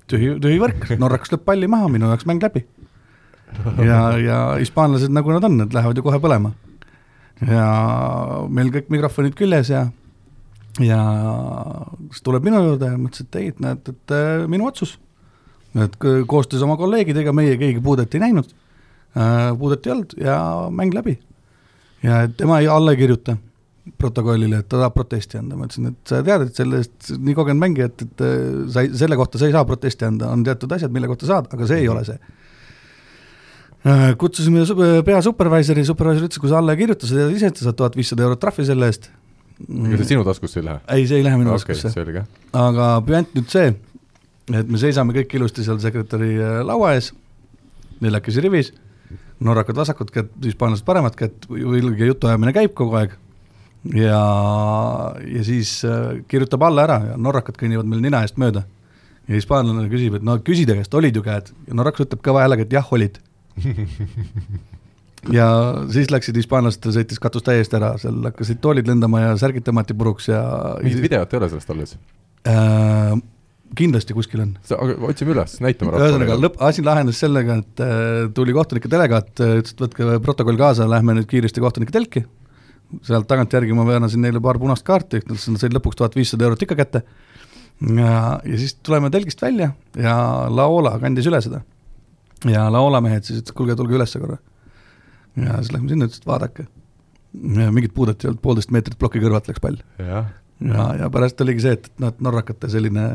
tühi, tühi võrk, norrakas lööb palli maha, minu jaoks mäng läbi. ja, ja hispaanlased, nagu nad on, need lähevad ju kohe põlema ja meil kõik mikrofonid küljes ja, ja siis tuleb minu juurde ja mõtles, et ei, et näed, et äh, minu otsus. et koostöös oma kolleegidega meie keegi puudet ei näinud äh,, puudet ei olnud ja mäng läbi. ja tema ei alla ei kirjuta protokollile, et ta tahab protesti anda, ma ütlesin, et sa tead, et selle eest nii kogenud mängija, et, et äh, sa ei, selle kohta sa ei saa protesti anda, on teatud asjad, mille kohta saad, aga see ei ole see kutsusime pea supervisori, supervisor ütles, kui sa alla ei kirjuta, sa tead ise, et sa saad tuhat viissada eurot trahvi selle eest. ega see sinu taskusse ei lähe? ei, see ei lähe minu okay, taskusse. aga püant nüüd see, et me seisame kõik ilusti seal sekretäri äh, laua ees, neljakesi rivis, norrakad vasakut kätt, hispaanlased paremat kätt, ilge jutuajamine käib kogu aeg ja, ja siis äh, kirjutab alla ära ja norrakad kõnnivad meil nina eest mööda. ja hispaanlane küsib, et no küsi ta käest, olid ju käed? ja norrakas ütleb kõva häälega, et jah, olid ja siis läksid hispaanlased, sõitis katus täiesti ära, seal hakkasid toolid lendama ja särgid tõmmati puruks ja mingit videot ei ole sellest alles? Äh,? kindlasti kuskil on. otsime üles, näitame ühesõnaga, lõpp, asi lahenes sellega, et äh, tuli kohtunike delegaat, äh, ütles, et võtke protokoll kaasa, lähme nüüd kiiresti kohtunike telki, sealt tagantjärgi ma väänasin neile paar punast kaarti, nad said lõpuks tuhat viissada eurot ikka kätte, ja, ja siis tuleme telgist välja ja Laola kandis üle seda ja laulamehed siis ütlesid, kuulge, tulge ülesse korra. ja siis lähme sinna, ütlesid vaadake. mingit puudet ei olnud, poolteist meetrit ploki kõrvalt läks pall. ja, ja, ja pärast oligi see, et noh, et norrakate selline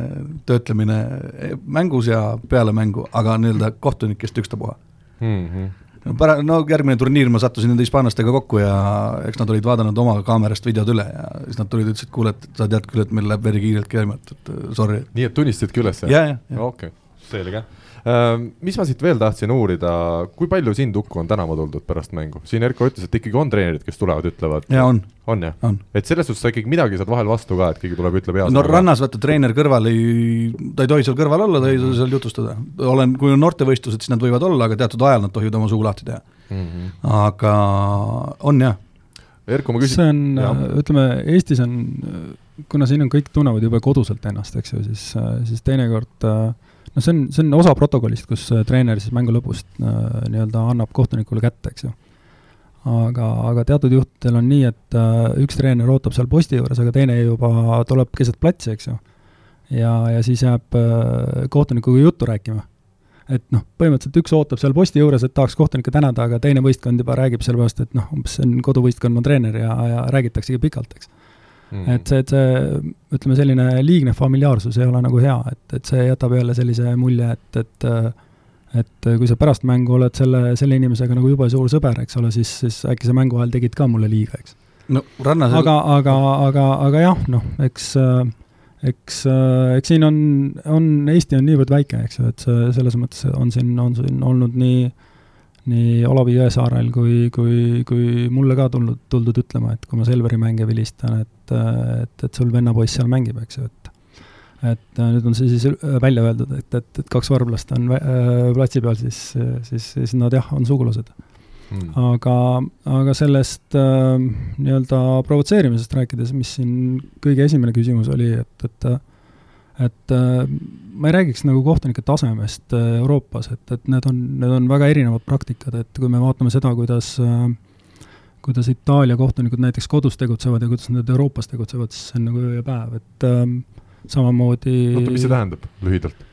töötlemine mängus ja peale mängu, aga nii-öelda kohtunikest ükstapuha mm. -hmm pära-, no järgmine turniir ma sattusin nende hispaanlastega kokku ja eks nad olid vaadanud oma kaamerast videod üle ja siis nad tulid, ütlesid, kuule, et sa tead küll, et meil läheb veri kiirelt käima, et, et sorry. nii et tunnistasidki üles? ja, ja, ja. okei okay., selge mis ma siit veel tahtsin uurida, kui palju sind Uku on tänama tuldud pärast mängu? siin Erko ütles, et ikkagi on treenerid, kes tulevad, ütlevad. jaa, on. on jah? et selles suhtes sa ikkagi midagi saad vahel vastu ka, et keegi tuleb, ütleb hea no rannas vaata treener kõrval ei, ta ei tohi seal kõrval olla, ta ei tohi seal jutustada. olen, kui on noortevõistlused, siis nad võivad olla, aga teatud ajal nad tohivad oma suu lahti teha mm. -hmm. aga on jah. Erko, ma küsin. see on, ütleme, Eestis on, kuna siin on kõik tunnevad jube koduselt ennast, eks ju, siis, siis teinekord äh, no see on, see on osa protokollist, kus äh, treener siis mängu lõpus äh, nii-öelda annab kohtunikule kätte, eks ju. aga, aga teatud juhtudel on nii, et äh, üks treener ootab seal posti juures, aga teine juba tuleb keset platsi, eks ju. ja, ja siis jääb kohtunikuga juttu rääkima. et noh, põhimõtteliselt üks ootab seal posti juures, et tahaks kohtunikke tänada, aga teine võistkond juba räägib sellepärast, et noh, umbes see on koduvõistkonna treener ja, ja räägitaksegi pikalt, eks mm.. et see, et see, ütleme, selline liigne familiaarsus ei ole nagu hea, et, et see jätab jälle sellise mulje, et, et äh, et kui sa pärast mängu oled selle, selle inimesega nagu jube suur sõber, eks ole, siis, siis äkki sa mängu ajal tegid ka mulle liiga, eks. no rannas aga, aga, aga, aga jah, noh, eks eks, eks siin on, on, Eesti on niivõrd väike, eks ju, et see, selles mõttes on siin, on siin olnud nii nii Olavi Jõesaarel kui, kui, kui mulle ka tulnud, tuldud ütlema, et kui ma Selveri mänge vilistan, et, et, et sul vennapoiss seal mängib, eks ju, et et äh, nüüd on see siis välja öeldud, et, et, et kaks varblast on äh, platsi peal, siis, siis, siis nad jah, on sugulased. Hmm.. aga, aga sellest äh, nii-öelda provotseerimisest rääkides, mis siin kõige esimene küsimus oli, et, et et äh, ma ei räägiks nagu kohtunike tasemest äh, Euroopas, et, et need on, need on väga erinevad praktikad, et kui me vaatame seda, kuidas äh, kuidas Itaalia kohtunikud näiteks kodus tegutsevad ja kuidas nad Euroopas tegutsevad, siis see on nagu öö ja päev, et äh, samamoodi oota, mis see tähendab lühidalt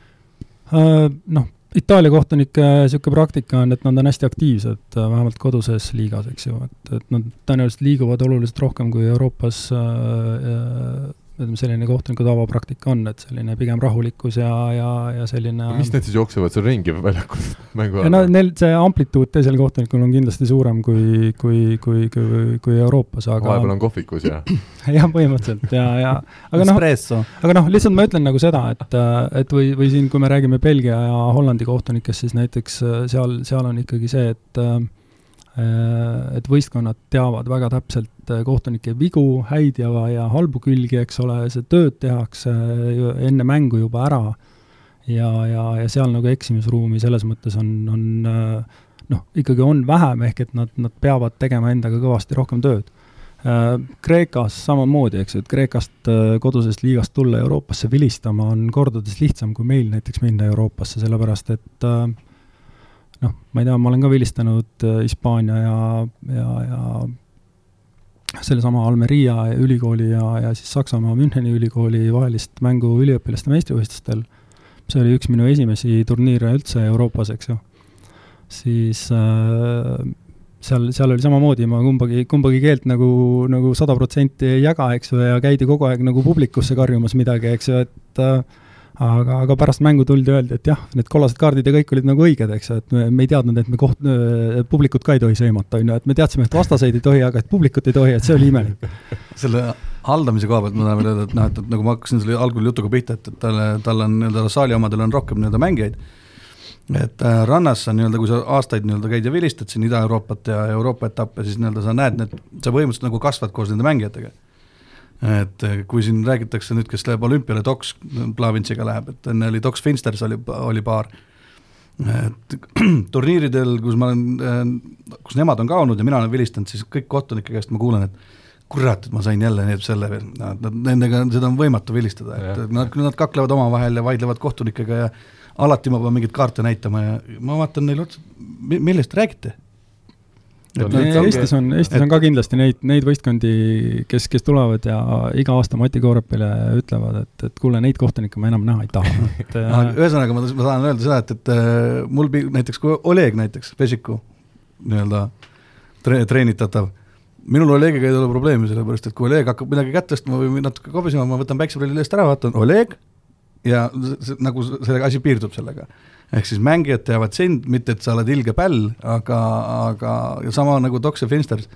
uh,? Noh, Itaalia kohtunike niisugune praktika on, et nad on hästi aktiivsed, äh, vähemalt koduses liigas, eks ju, et, et nad tõenäoliselt liiguvad oluliselt rohkem kui Euroopas uh, ütleme, selline kohtuniku tavapraktika on, et selline pigem rahulikkus ja, ja, ja selline no mis need siis jooksevad seal ringi väljakul mängu ajal? no neil see amplituud teisel kohtunikul on kindlasti suurem kui, kui, kui, kui, kui Euroopas, aga vahepeal on kohvikus ja jah, põhimõtteliselt ja, ja aga noh, aga noh, lihtsalt ma ütlen nagu seda, et, et või, või siin, kui me räägime Belgia ja Hollandi kohtunikest, siis näiteks seal, seal on ikkagi see, et Äh, et võistkonnad teavad väga täpselt äh, kohtunike vigu, häid ja, ja halbu külgi, eks ole, see tööd tehakse enne mängu juba ära ja, ja, ja seal nagu eksimisruumi selles mõttes on, on äh, noh, ikkagi on vähem, ehk et nad, nad peavad tegema endaga kõvasti rohkem tööd. Kreekas samamoodi, eks ju, et Kreekast kodusest liigast tulla Euroopasse vilistama on kordades lihtsam kui meil näiteks minna Euroopasse, sellepärast et äh, noh, ma ei tea, ma olen ka vilistanud äh, Hispaania ja, ja, ja sellesama Almeria ülikooli ja, ja siis Saksamaa Müncheni ülikooli vahelist mängu üliõpilaste meistrivõistlustel, see oli üks minu esimesi turniire üldse Euroopas, eks ju, siis äh, seal, seal oli samamoodi, ma kumbagi, kumbagi keelt nagu, nagu sada protsenti ei jaga, eks ju, ja käidi kogu aeg nagu publikusse karjumas midagi, eks ju, et äh, aga, aga pärast mängu tuldi, öeldi, et jah, need kollased kaardid ja kõik olid nagu õiged, eks ju, et me, me ei teadnud, et me koht-, publikut ka ei tohi sõimata, on ju, et me teadsime, et vastaseid ei tohi, aga et publikut ei tohi, et see oli imelik. selle haldamise koha pealt ma tahan veel öelda, et noh, et, et nagu ma hakkasin selle algul jutuga pihta, et, et talle, tal on nii-öelda saali omadel on rohkem nii-öelda mängijaid, et äh, rannas sa nii-öelda, kui sa aastaid nii-öelda käid ja vilistad siin Ida-Euroopat ja Euroopa etappe, siis nii-öelda sa näed need, sa põhimõtteliselt nagu kasvad koos nende mängijatega et eh, kui siin räägitakse nüüd, kes läheb olümpiale, Docs Plavintsiga läheb, et enne oli Docs Finsters oli, oli paar, et turniiridel, kus ma olen, eh, kus nemad on ka olnud ja mina olen vilistanud, siis kõik kohtunike käest ma kuulen, et kurat, et ma sain jälle need selle nad, nendega, seda on võimatu vilistada, et nad, nad kaklevad omavahel ja vaidlevad kohtunikega ja alati ma pean mingeid kaarte näitama ja ma vaatan neile otsa, millest räägite et need Eestis on, Eestis et... on ka kindlasti neid, neid võistkondi, kes, kes tulevad ja iga aasta Mati Koorepile ütlevad, et, et kuule, neid kohtunikke ma enam näha ei taha, et ühesõnaga, ma, ma tahan öelda seda, et, et äh, mul näiteks, kui Oleg näiteks, Vesiku nii-öelda tre-, treenitatav, minul Olegiga ei ole probleemi, sellepärast et kui Oleg hakkab midagi kätt tõstma või natuke kobisema, ma võtan päikseprillid eest ära, vaatan Oleg! ja see, nagu see asi piirdub sellega ehk siis mängijad teavad sind, mitte et sa oled ilge päll, aga, aga sama nagu Dox ja Finsters,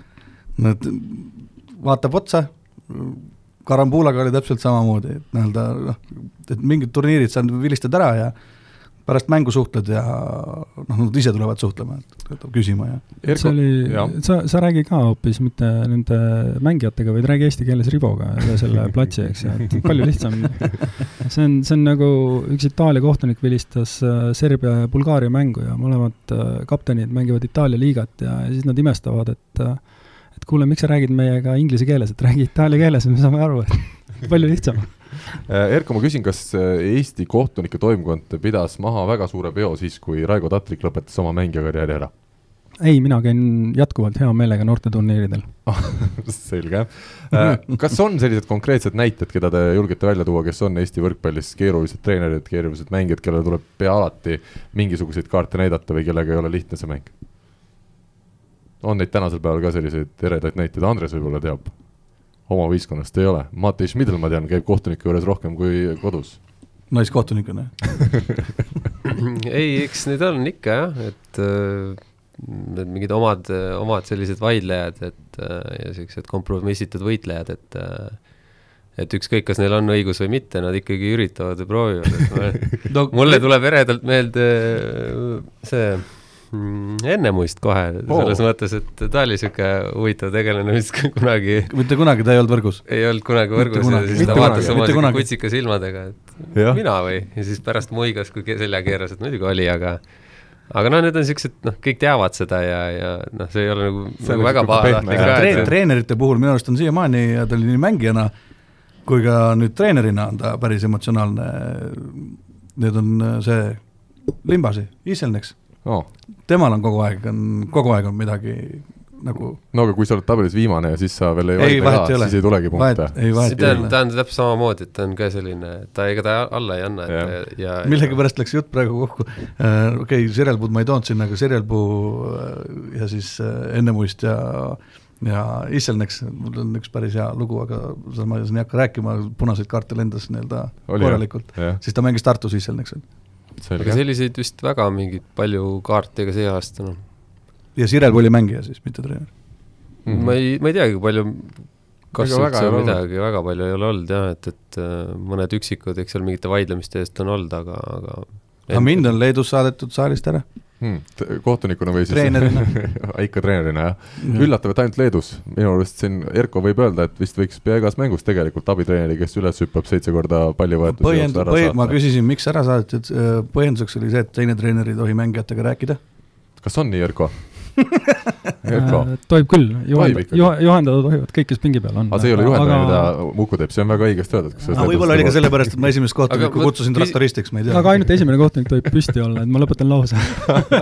nad vaatab otsa, Karambulaga oli täpselt samamoodi, et nii-öelda noh, et mingid turniirid sa vilistad ära ja pärast mängu suhtled ja noh, nad ise tulevad suhtlema, küsima ja. see oli, sa, sa räägi ka hoopis mitte nende mängijatega, vaid räägi eesti keeles Rivoga üle selle platsi, eks ju, et palju lihtsam. see on, see on nagu üks Itaalia kohtunik vilistas äh, Serbia ja Bulgaaria mängu ja mõlemad äh, kaptenid mängivad Itaalia liigat ja, ja siis nad imestavad, et äh, et kuule, miks sa räägid meiega inglise keeles, et räägi itaalia keeles, me saame aru, et palju lihtsam Äh, Erko, ma küsin, kas äh, Eesti kohtunike toimkond pidas maha väga suure peo siis, kui Raigo Tatrik lõpetas oma mängija karjääri ära? ei, mina käin jätkuvalt hea meelega noorteturniiridel selge. Äh, kas on sellised konkreetsed näited, keda te julgete välja tuua, kes on Eesti võrkpallis keerulised treenerid, keerulised mängijad, kellele tuleb pea alati mingisuguseid kaarte näidata või kellega ei ole lihtne see mäng? on neid tänasel päeval ka selliseid eredaid näiteid, Andres võib-olla teab? Oma võistkonnast ei ole, Matei Schmidl, ma tean, käib kohtuniku juures rohkem kui kodus. naiskohtunikuna ei, eks neid on ikka jah, et äh, need mingid omad, omad sellised vaidlejad, et äh, ja siuksed kompromissitud võitlejad, et äh, et ükskõik, kas neil on õigus või mitte, nad ikkagi üritavad ja proovivad, et ma, no, mulle tuleb eredalt meelde see Ennemuist kohe oh., selles mõttes, et ta oli niisugune huvitav tegelane, mis kunagi mitte kunagi ta ei olnud võrgus? ei olnud kunagi võrgus ja siis ta vaatas oma kutsika silmadega, et ja. mina või, ja siis pärast muigas, kui selja keeras, et muidugi oli, aga aga noh, need on niisugused, noh, kõik teavad seda ja, ja noh, see ei ole nagu, nagu väga pahatahtlik ka. Treen, treenerite puhul minu arust on siiamaani ja ta oli nii mängijana kui ka nüüd treenerina on ta päris emotsionaalne. Need on see Limbasi, Iselneks oh.. Temal on kogu aeg, on, kogu aeg on midagi nagu no aga kui sa oled tabelis viimane ja siis sa veel ei, ei vaidle ka, siis ei tulegi punkte. ta on, ta on täpselt samamoodi, et ta on ka selline, ta ega ta alla ei anna, et ja, ja millegipärast läks jutt praegu kokku. Uh,, okei okay,, Sirelpuud ma ei toonud sinna, aga Sirelpuu uh, ja siis uh, Ennemuist ja ja Isselneks, mul on üks päris hea lugu, aga seda ma siin ei hakka rääkima, punaseid kaarte lendas nii-öelda korralikult, siis ta mängis Tartus Isselneksil aga selliseid vist väga mingeid palju kaarte ka see aasta, noh. ja Sirel oli mängija siis, mitte treener mm? -hmm. ma ei, ma ei teagi, palju kas üldse midagi, väga palju ei ole olnud jah, et, et äh, mõned üksikud, eks seal mingite vaidlemiste eest on olnud, aga, aga aga mind on Leedus saadetud saalist ära hmm,. kohtunikuna või siis? ikka treenerina, jah ja.. üllatav, et ainult Leedus, minu arust siin Erko võib öelda, et vist võiks pea igas mängus tegelikult abitreeneri, kes üles hüppab seitse korda pallivõetusi põhjend-, põhjend-, ma küsisin, miks ära saadeti, et äh, põhjenduseks oli see, et teine treener ei tohi mängijatega rääkida. kas on nii, Erko? Äh, tohib küll, juhend-, juhendada tohivad kõik, kes pingi peal on. aga see ei ole juhendaja aga..., mida Muku teeb, see on väga õigesti öeldud. võib-olla oli ka sellepärast, et ma esimest kohtunikku kutsusin traktoristiks, ma ei tea. aga ainult esimene kohtunik tohib püsti olla, et ma lõpetan lause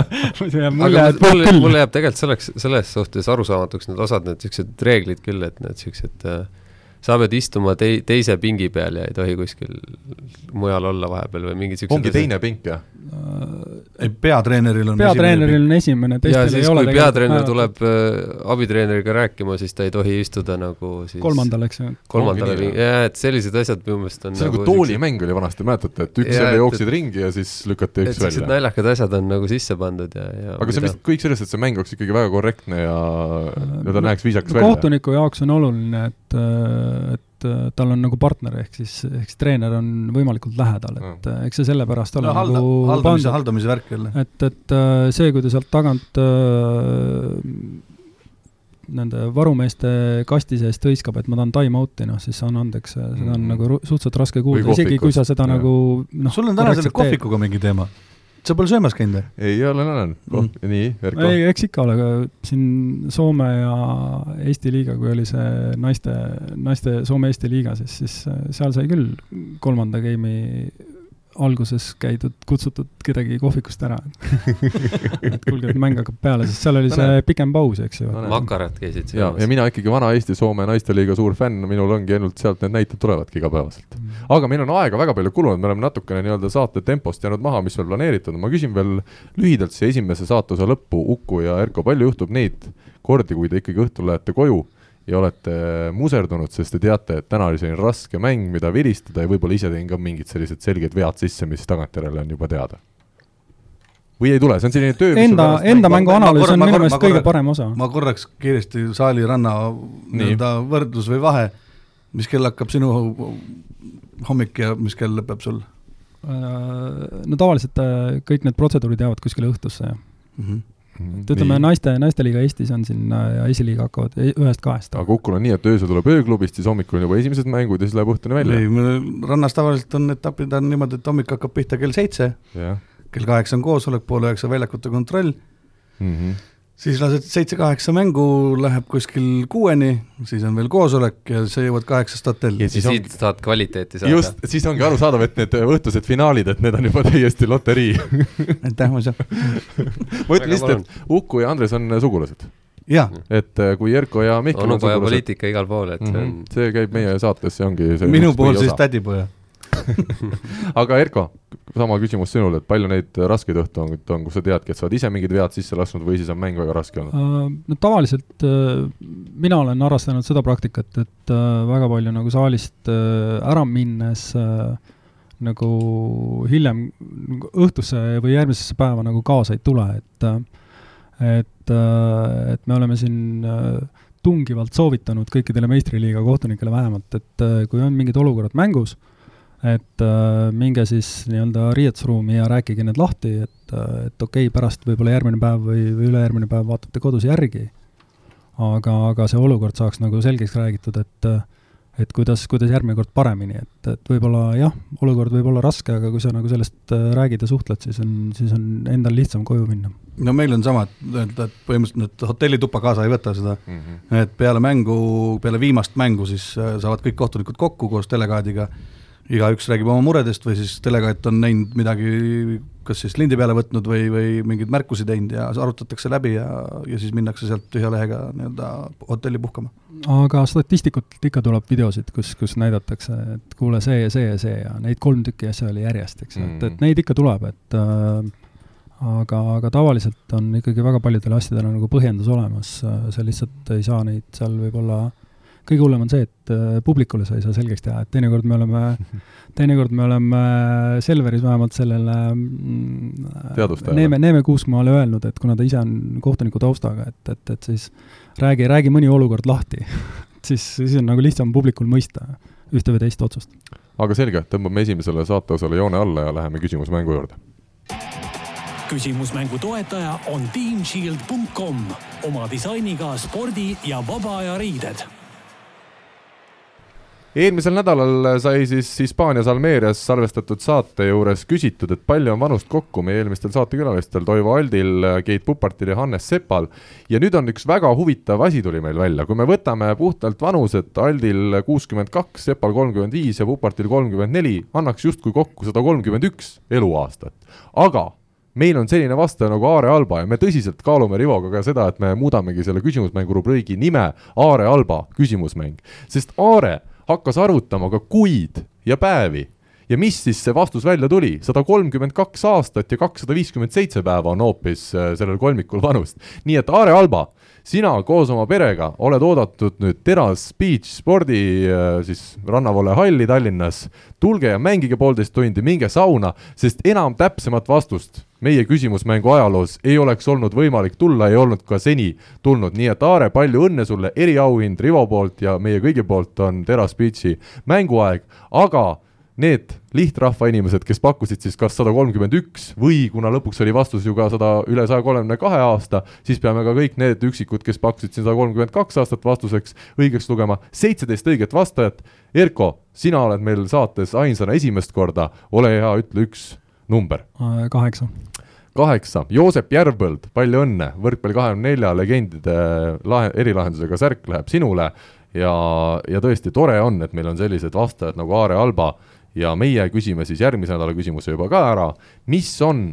aga mulle, mulle jääb tegelikult selleks, selles suhtes arusaamatuks need osad, need niisugused reeglid küll, et need niisugused äh, sa pead istuma tei-, teise pingi peal ja ei tohi kuskil mujal olla vahepeal või mingid siuksed ongi asjad. teine pink, jah? ei, peatreeneril on peatreeneril on esimene, teistel ei ole kui peatreener tuleb äh, abitreeneriga rääkima, siis ta ei tohi istuda nagu siis kolmandal, eks ju. kolmandale pingi, jah, et sellised asjad minu meelest on see nagu, nagu toolimäng oli vanasti, mäletate, et üks jälle jooksid et, ringi ja siis lükati üks välja. naljakad asjad on nagu sisse pandud ja, ja aga see on vist kõik sellest, et see mäng oleks ikkagi väga korrektne ja ja ta näeks viisakas välja. kohtuniku jaoks on oluline, et et tal on nagu partner, ehk siis, ehk siis treener on võimalikult lähedal, et no. eks see sellepärast ole no, halda, nagu haldamise, haldamise värk jälle. et, et äh, see, kui ta sealt tagant äh, nende varumeeste kasti seest hõiskab, et ma tahan time out'i, noh siis anna andeks, seda on mm. nagu suhteliselt raske kuulda, isegi kui sa seda ja. nagu noh sul on täna selle kohvikuga mingi teema? Sa pole söömas käinud või? ei, olen, olen mm.. nii, Erko? ei, eks ikka ole, aga siin Soome ja Eesti liiga, kui oli see naiste, naiste Soome-Eesti liiga, siis, siis seal sai küll kolmanda game'i alguses käidud, kutsutud kedagi kohvikust ära. Et kuulge, et mäng hakkab peale, sest seal oli see pikem paus, eks ju. makarad käisid seal. ja, ja mina ikkagi vana Eesti-Soome naisteliiga suur fänn, minul ongi ainult sealt need näited tulevadki igapäevaselt. Mm.. aga meil on aega väga palju kulunud, me oleme natukene nii-öelda saate tempost jäänud maha, mis veel planeeritud on, ma küsin veel lühidalt siia esimese saatuse lõppu, Uku ja Erko, palju juhtub neid kordi, kui te ikkagi õhtul lähete koju ja olete muserdunud, sest te teate, et täna oli selline raske mäng, mida viristada ja võib-olla ise tegin ka mingid sellised selged vead sisse, mis tagantjärele on juba teada? või ei tule, see on selline töö enda, enda mängu analüüs on minu meelest kõige parem osa. ma korraks kiiresti saali ranna nii-öelda võrdlus või vahe, mis kell hakkab sinu hommik ja mis kell lõpeb sul? Äh, no tavaliselt äh, kõik need protseduurid jäävad kuskile õhtusse, jah mm. -hmm et ütleme, naiste, naisteliiga Eestis on siin ja esiliiga hakkavad e-, ühest-kahest. aga Kukul on nii, et öösel tuleb ööklubist, siis hommikul on juba esimesed mängud ja siis läheb õhtuni välja? ei, rannas tavaliselt on etapid on niimoodi, et hommik hakkab pihta kell seitse, kell kaheksa on koosolek, poole üheksa väljakute kontroll mm, -hmm. Siis lased seitse-kaheksa mängu, läheb kuskil kuueni, siis on veel koosolek ja sa jõuad kaheksast hotelli. ja siis on... saad kvaliteeti saada. just, siis ongi arusaadav, et need õhtused finaalid, et need on juba täiesti loterii aitäh, ma ei saa. ma ütlen lihtsalt, et Uku ja Andres on sugulased. et äh, kui Erko ja Mihkel on sugulased. poliitika igal pool, et mm -hmm. see on. see käib meie saates, see ongi see minu puhul siis tädipoja aga Erko, sama küsimus sinule, et palju neid raskeid õhtuid on, kus sa teadki, et sa oled ise mingid vead sisse lasknud või siis on mäng väga raske olnud uh,? No tavaliselt uh, mina olen harrastanud seda praktikat, et uh, väga palju nagu saalist ära minnes nagu hiljem õhtusse või järgmisesse päeva nagu kaasa ei tule, et et, et me oleme siin tungivalt soovitanud kõikidele meistriliiga kohtunikele vähemalt, et kui on mingid olukorrad mängus, et äh, minge siis nii-öelda riietusruumi ja rääkige need lahti, et, äh, et okei okay,, pärast võib-olla järgmine päev või, või ülejärgmine päev vaatate kodus järgi, aga, aga see olukord saaks nagu selgeks räägitud, et et kuidas, kuidas järgmine kord paremini, et, et võib-olla jah, olukord võib olla raske, aga kui sa nagu sellest äh, räägid ja suhtled, siis on, siis on endal lihtsam koju minna. no meil on sama, et, et põhimõtteliselt nüüd hotellituppa kaasa ei võta seda mm, -hmm. et peale mängu, peale viimast mängu siis äh, saavad kõik kohtunikud kokku koos delegaadiga igaüks räägib oma muredest või siis delegaat on näinud midagi, kas siis lindi peale võtnud või, või mingeid märkusi teinud ja arutatakse läbi ja, ja siis minnakse sealt tühja lehega nii-öelda hotelli puhkama. aga statistikult ikka tuleb videosid, kus, kus näidatakse, et kuule, see ja see ja see ja neid kolm tükki asja oli järjest, eks ju mm., et, et neid ikka tuleb, et äh, aga, aga tavaliselt on ikkagi väga paljudele asjadele nagu põhjendus olemas, sa lihtsalt ei saa neid seal võib-olla äh, kõige hullem on see, et äh, publikule sa ei saa selgeks teha, et teinekord me oleme, teinekord me oleme Selveris vähemalt sellele mm, Neeme, Neeme Kuusmaale öelnud, et kuna ta ise on kohtuniku taustaga, et, et, et siis räägi, räägi mõni olukord lahti siis, siis on nagu lihtsam publikul mõista ühte või teist otsust. aga selge, tõmbame esimesele saateosale joone alla ja läheme küsimusmängu juurde. Küsimusmängu toetaja on teamshield.com oma disainiga spordi- ja vaba aja riided eelmisel nädalal sai siis Hispaanias Almeerias salvestatud saate juures küsitud, et palju on vanust kokku meie eelmistel saatekülalistel, Toivo Aldil, Keit Pupartil ja Hannes Sepal. ja nüüd on üks väga huvitav asi tuli meil välja, kui me võtame puhtalt vanused, Aldil kuuskümmend kaks, Sepal kolmkümmend viis ja Pupartil kolmkümmend neli, annaks justkui kokku sada kolmkümmend üks eluaastat. aga meil on selline vastaja nagu Aare Alba ja me tõsiselt kaalume Rivoga ka seda, et me muudamegi selle küsimusmängu rubriigi nime Aare Alba küsimusmäng, sest Aare hakkas arvutama ka kuid ja päevi. ja mis siis see vastus välja tuli, sada kolmkümmend kaks aastat ja kakssada viiskümmend seitse päeva on hoopis äh, sellel kolmikul vanust. nii et Aare Alba, sina koos oma perega oled oodatud nüüd Teras Beach spordi äh, siis rannavoole halli Tallinnas. tulge ja mängige poolteist tundi, minge sauna, sest enam täpsemat vastust meie küsimusmängu ajaloos ei oleks olnud võimalik tulla, ei olnud ka seni tulnud, nii et Aare, palju õnne sulle, eriauhind Rivo poolt ja meie kõigi poolt on Teras Beachi mänguaeg, aga need lihtrahva inimesed, kes pakkusid siis kas sada kolmkümmend üks või kuna lõpuks oli vastus ju ka sada, üle saja kolmekümne kahe aasta, siis peame ka kõik need üksikud, kes pakkusid siin sada kolmkümmend kaks aastat vastuseks, õigeks lugema. seitseteist õiget vastajat. Erko, sina oled meil saates ainsana esimest korda, ole hea, ütle üks number. kaheksa kaheksa, Joosep Järvpõld, palju õnne, võrkpalli kahekümne nelja legendide lahe, erilahendusega särk läheb sinule ja, ja tõesti tore on, et meil on sellised vastajad nagu Aare Alba ja meie küsime siis järgmise nädala küsimuse juba ka ära, mis on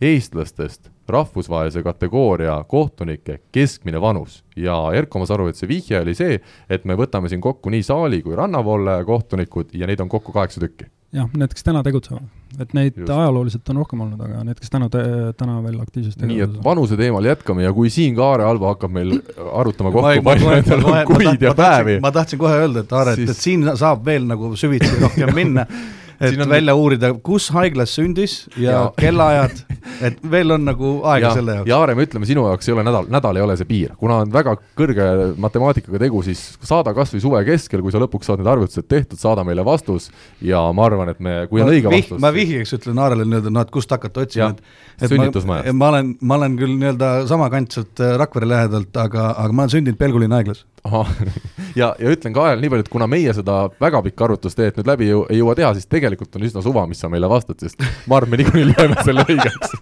eestlastest rahvusvahelise kategooria kohtunike keskmine vanus? Ja Erko, ma saan aru, et see vihje oli see, et me võtame siin kokku nii saali kui rannavoole kohtunikud ja neid on kokku kaheksa tükki jah, need, kes täna tegutsevad. et neid Just. ajalooliselt on rohkem olnud, aga need, kes täna täna veel aktiivselt nii et vanuse teemal jätkame ja kui siin ka Aare Alba hakkab meil arutama kokku, palju nendel on kuid ja päevi. ma tahtsin kohe öelda, et Aare siis..., et siin saab veel nagu süvitsi rohkem minna et on... välja uurida, kus haiglas sündis ja, ja. kellaajad, et veel on nagu aega ja, selle jaoks. ja Aare, me ütleme, sinu jaoks ei ole nädal, nädal ei ole see piir, kuna on väga kõrge matemaatikaga tegu, siis saada kas või suve keskel, kui sa lõpuks saad need arvutused tehtud, saada meile vastus ja ma arvan, et me, kui on ma õige vih, vastus. ma vihjeks ütlen Aarele nii-öelda, noh, et kust hakata otsima, et et ma, ma olen, ma olen küll nii-öelda samakantselt äh, Rakvere lähedalt, aga, aga ma olen sündinud Pelgulinna haiglas ahah, ja, ja ütlen ka ajal nii palju, et kuna meie seda väga pikka arvutusteed nüüd läbi ei jõua teha, siis tegelikult on üsna suva, mis sa meile vastad, sest ma arvan, me niikuinii loeme selle õigeks.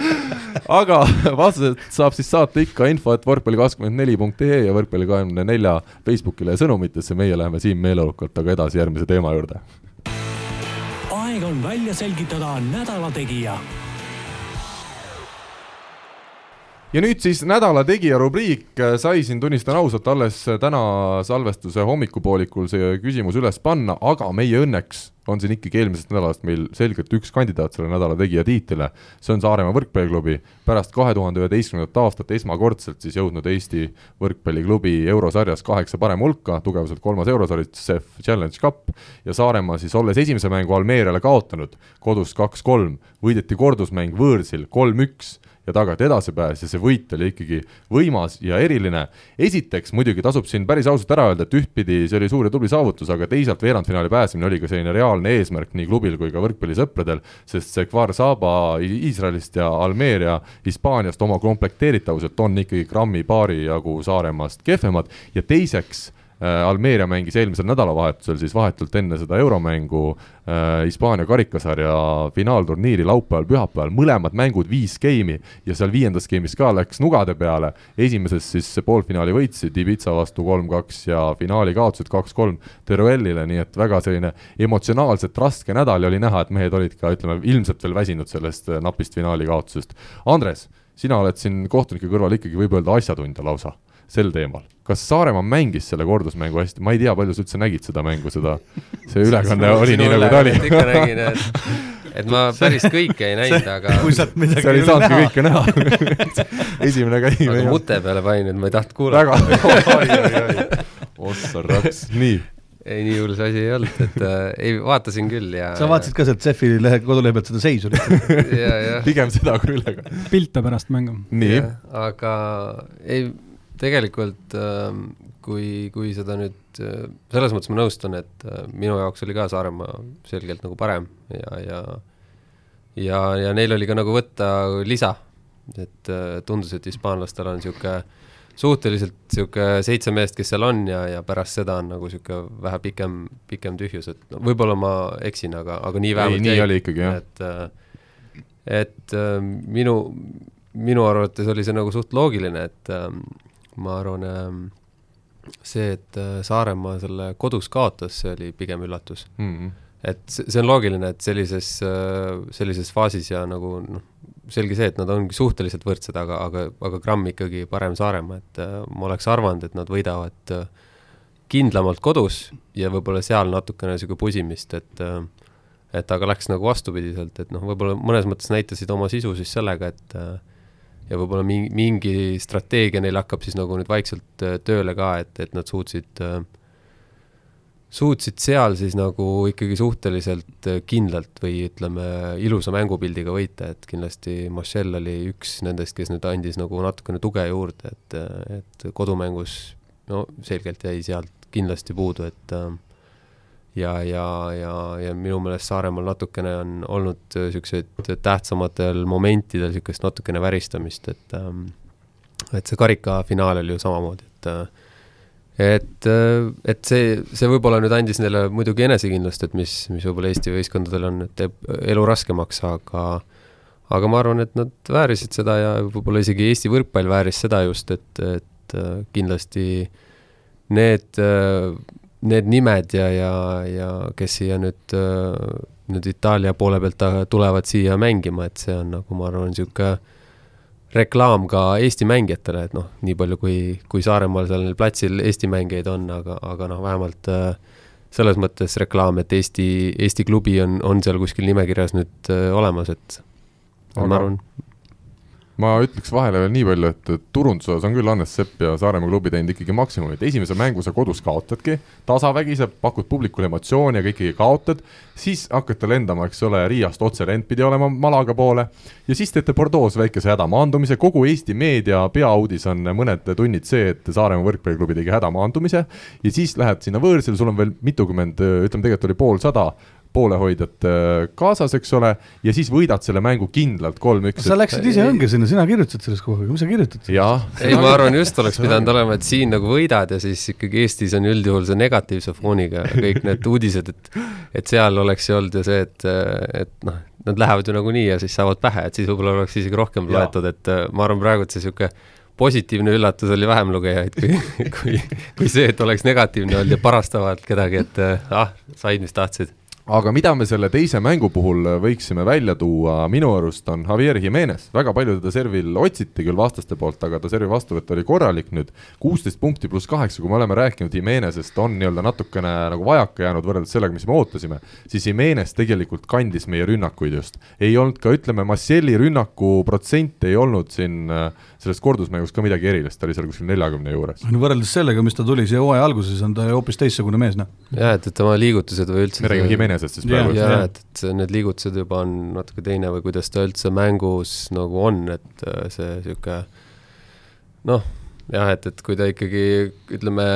Aga vastused saab siis saata ikka info, et võrkpalli24.ee ja võrkpalli24 Facebookile ja sõnumitesse, meie läheme siin meeleolukalt aga edasi järgmise teema juurde. aeg on välja selgitada nädala tegija ja nüüd siis nädala tegija rubriik, sai siin, tunnistan ausalt, alles täna salvestuse hommikupoolikul see küsimus üles panna, aga meie õnneks on siin ikkagi eelmisest nädalast meil selgelt üks kandidaat selle nädala tegija tiitlile. see on Saaremaa võrkpalliklubi, pärast kahe tuhande üheteistkümnendat aastat esmakordselt siis jõudnud Eesti võrkpalliklubi eurosarjas kaheksa parema hulka, tugevuselt kolmas eurosari, CEF Challenge Cup, ja Saaremaa siis olles esimese mängu Almeeriale kaotanud, kodus kaks-kolm, võideti kordusmäng võõrsil kolm-üks ja tagati edasipääs ja see võit oli ikkagi võimas ja eriline. esiteks muidugi tasub siin päris ausalt ära öelda, et ühtpidi see oli suur ja tubli saavutus, aga teisalt veerandfinaali pääsemine oli ka selline reaalne eesmärk nii klubil kui ka võrkpallisõpradel, sest see Kvar Saba Iisraelist ja Almeeria Hispaaniast oma komplekteeritavuselt on ikkagi grammi paari jagu Saaremaast kehvemad ja teiseks Äh, Almeeria mängis eelmisel nädalavahetusel siis vahetult enne seda euromängu äh, Hispaania karikasarja finaalturniiri laupäeval, pühapäeval, mõlemad mängud viis geimi ja seal viiendas geimis ka läks nugade peale. esimeses siis poolfinaali võitsid Ibiza vastu kolm-kaks ja finaali kaotasid kaks-kolm Teruellile, nii et väga selline emotsionaalselt raske nädal ja oli näha, et mehed olid ka ütleme, ilmselt veel väsinud sellest äh, napist finaali kaotusest. Andres, sina oled siin kohtunike kõrval ikkagi võib öelda asjatundja lausa sel teemal. Kas Saaremaa mängis selle kordusmängu hästi, ma ei tea, palju sa üldse nägid seda mängu, seda, see ülekanne oli nii, nagu ta oli. ikka nägin, et, et ma päris kõike ei näinud, aga kui sealt midagi seal ei saanudki kõike näha esimene käim aga mute peale panin, et ma ei tahtnud kuulata. väga, ossa raks, nii ei, nii hull see asi ei olnud, et äh, ei, vaatasin küll ja sa vaatasid ka sealt CEF-i lehe, kodulehe pealt seda seisu pigem seda kui ülega. pilte pärast mängu. nii. aga ei, tegelikult ähm, kui, kui seda nüüd, äh, selles mõttes ma nõustun, et äh, minu jaoks oli ka Saaremaa selgelt nagu parem ja, ja ja, ja neil oli ka nagu võtta lisa, et äh, tundus, et hispaanlastel on niisugune suhteliselt niisugune seitse meest, kes seal on ja, ja pärast seda on nagu niisugune vähe pikem, pikem tühjus, et no võib-olla ma eksin, aga, aga nii vähemalt ei, nii jäi, oli ikkagi, jah. et, et minu, minu arvates oli see nagu suht loogiline, et ähm, ma arvan, ähm, see, et äh, Saaremaa selle kodus kaotas, see oli pigem üllatus mm. -hmm. et see on loogiline, et sellises, äh, sellises faasis ja nagu noh, selge see, et nad ongi suhteliselt võrdsed, aga, aga, aga gramm ikkagi parem Saaremaa, et äh, ma oleks arvanud, et nad võidavad kindlamalt kodus ja võib-olla seal natukene niisugune pusimist, et et aga läks nagu vastupidiselt, et noh, võib-olla mõnes mõttes näitasid oma sisu siis sellega, et äh, ja võib-olla mingi, mingi strateegia neil hakkab siis nagu nüüd vaikselt äh, tööle ka, et, et nad suutsid, äh, suutsid seal siis nagu ikkagi suhteliselt äh, kindlalt või ütleme, ilusa mängupildiga võita, et kindlasti Marcel oli üks nendest, kes nüüd andis nagu natukene tuge juurde, et, et kodumängus no selgelt jäi sealt kindlasti puudu, et äh, ja, ja, ja, ja minu meelest Saaremaal natukene on olnud niisuguseid tähtsamatel momentidel niisugust natukene väristamist, et ähm, et see karikafinaal oli ju samamoodi, et et, et see, see võib-olla nüüd andis neile muidugi enesekindlust, et mis, mis võib-olla Eesti võistkondadel on, et teeb elu raskemaks, aga aga ma arvan, et nad väärisid seda ja võib-olla isegi Eesti võrkpall vääris seda just, et, et kindlasti need need nimed ja, ja, ja kes siia nüüd, nüüd Itaalia poole pealt tulevad siia mängima, et see on nagu ma arvan, niisugune reklaam ka Eesti mängijatele, et noh, nii palju kui, kui Saaremaal seal platsil Eesti mängijaid on, aga, aga noh, vähemalt selles mõttes reklaam, et Eesti, Eesti klubi on, on seal kuskil nimekirjas nüüd olemas, et aga... ma arvan, ma ütleks vahele veel nii palju, et turunduse osas on küll Hannes Sepp ja Saaremaa klubi teinud ikkagi maksimumi, et esimese mängu sa kodus kaotadki, tasavägise, pakud publikule emotsiooni, aga ikkagi kaotad, siis hakkate lendama, eks ole, Riiast otse lend pidi olema Malaga poole, ja siis teete Bordeaux väikese hädamaandumise, kogu Eesti meedia peauudis on mõned tunnid see, et Saaremaa võrkpalliklubi tegi hädamaandumise, ja siis lähed sinna võõrsile, sul on veel mitukümmend, ütleme tegelikult oli poolsada poolehoidjat äh, kaasas, eks ole, ja siis võidad selle mängu kindlalt kolm-üks. sa läksid ise õnge sinna, sina kirjutasid sellest kogu aeg, mis sa kirjutad? ei, ma arvan, just oleks pidanud olema, et siin nagu võidad ja siis ikkagi Eestis on üldjuhul see negatiivse fooniga kõik need uudised, et et seal oleks see olnud ja see, et, et noh, nad lähevad ju nagunii ja siis saavad pähe, et siis võib-olla oleks isegi rohkem loetud, et ma arvan praegu, et see niisugune positiivne üllatus oli vähem lugejaid kui, kui, kui see, et oleks negatiivne olnud ja parastavalt kedagi, et ah, said, mis tahtsid aga mida me selle teise mängu puhul võiksime välja tuua, minu arust on Javier Jimenez, väga palju teda servil otsiti küll vastaste poolt, aga ta servi vastuvõtt oli korralik nüüd, kuusteist punkti pluss kaheksa, kui me oleme rääkinud Jimenezest, on nii-öelda natukene nagu vajaka jäänud võrreldes sellega, mis me ootasime, siis Jimenez tegelikult kandis meie rünnakuid just. ei olnud ka, ütleme, Massieli rünnaku protsent ei olnud siin äh, selles kordusmängus ka midagi erilist, ta oli seal kuskil neljakümne juures. no võrreldes sellega, mis ta tuli siia hooaja alguses, on ta hoopis teistsugune mees, noh. jah, et, et tema liigutused või üldse me räägime Jimenezest siis praegu. jah, et, et need liigutused juba on natuke teine või kuidas ta üldse mängus nagu on, et äh, see niisugune noh, jah, et, et kui ta ikkagi ütleme,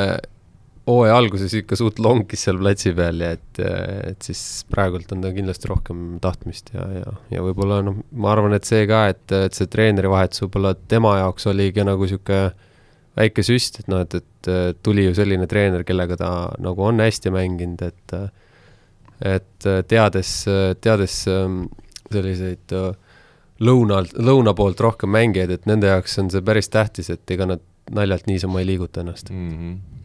hooaja alguses ikka suht lonkis seal platsi peal ja et, et siis praegult on ta kindlasti rohkem tahtmist ja, ja, ja võib-olla noh, ma arvan, et see ka, et, et see treenerivahetus võib-olla tema jaoks oligi nagu niisugune väike süst, et noh, et, et tuli ju selline treener, kellega ta nagu on hästi mänginud, et et teades, teades ähm, selliseid äh, lõunalt, lõuna poolt rohkem mängijaid, et nende jaoks on see päris tähtis, et ega nad naljalt niisama ei liiguta ennast mm. -hmm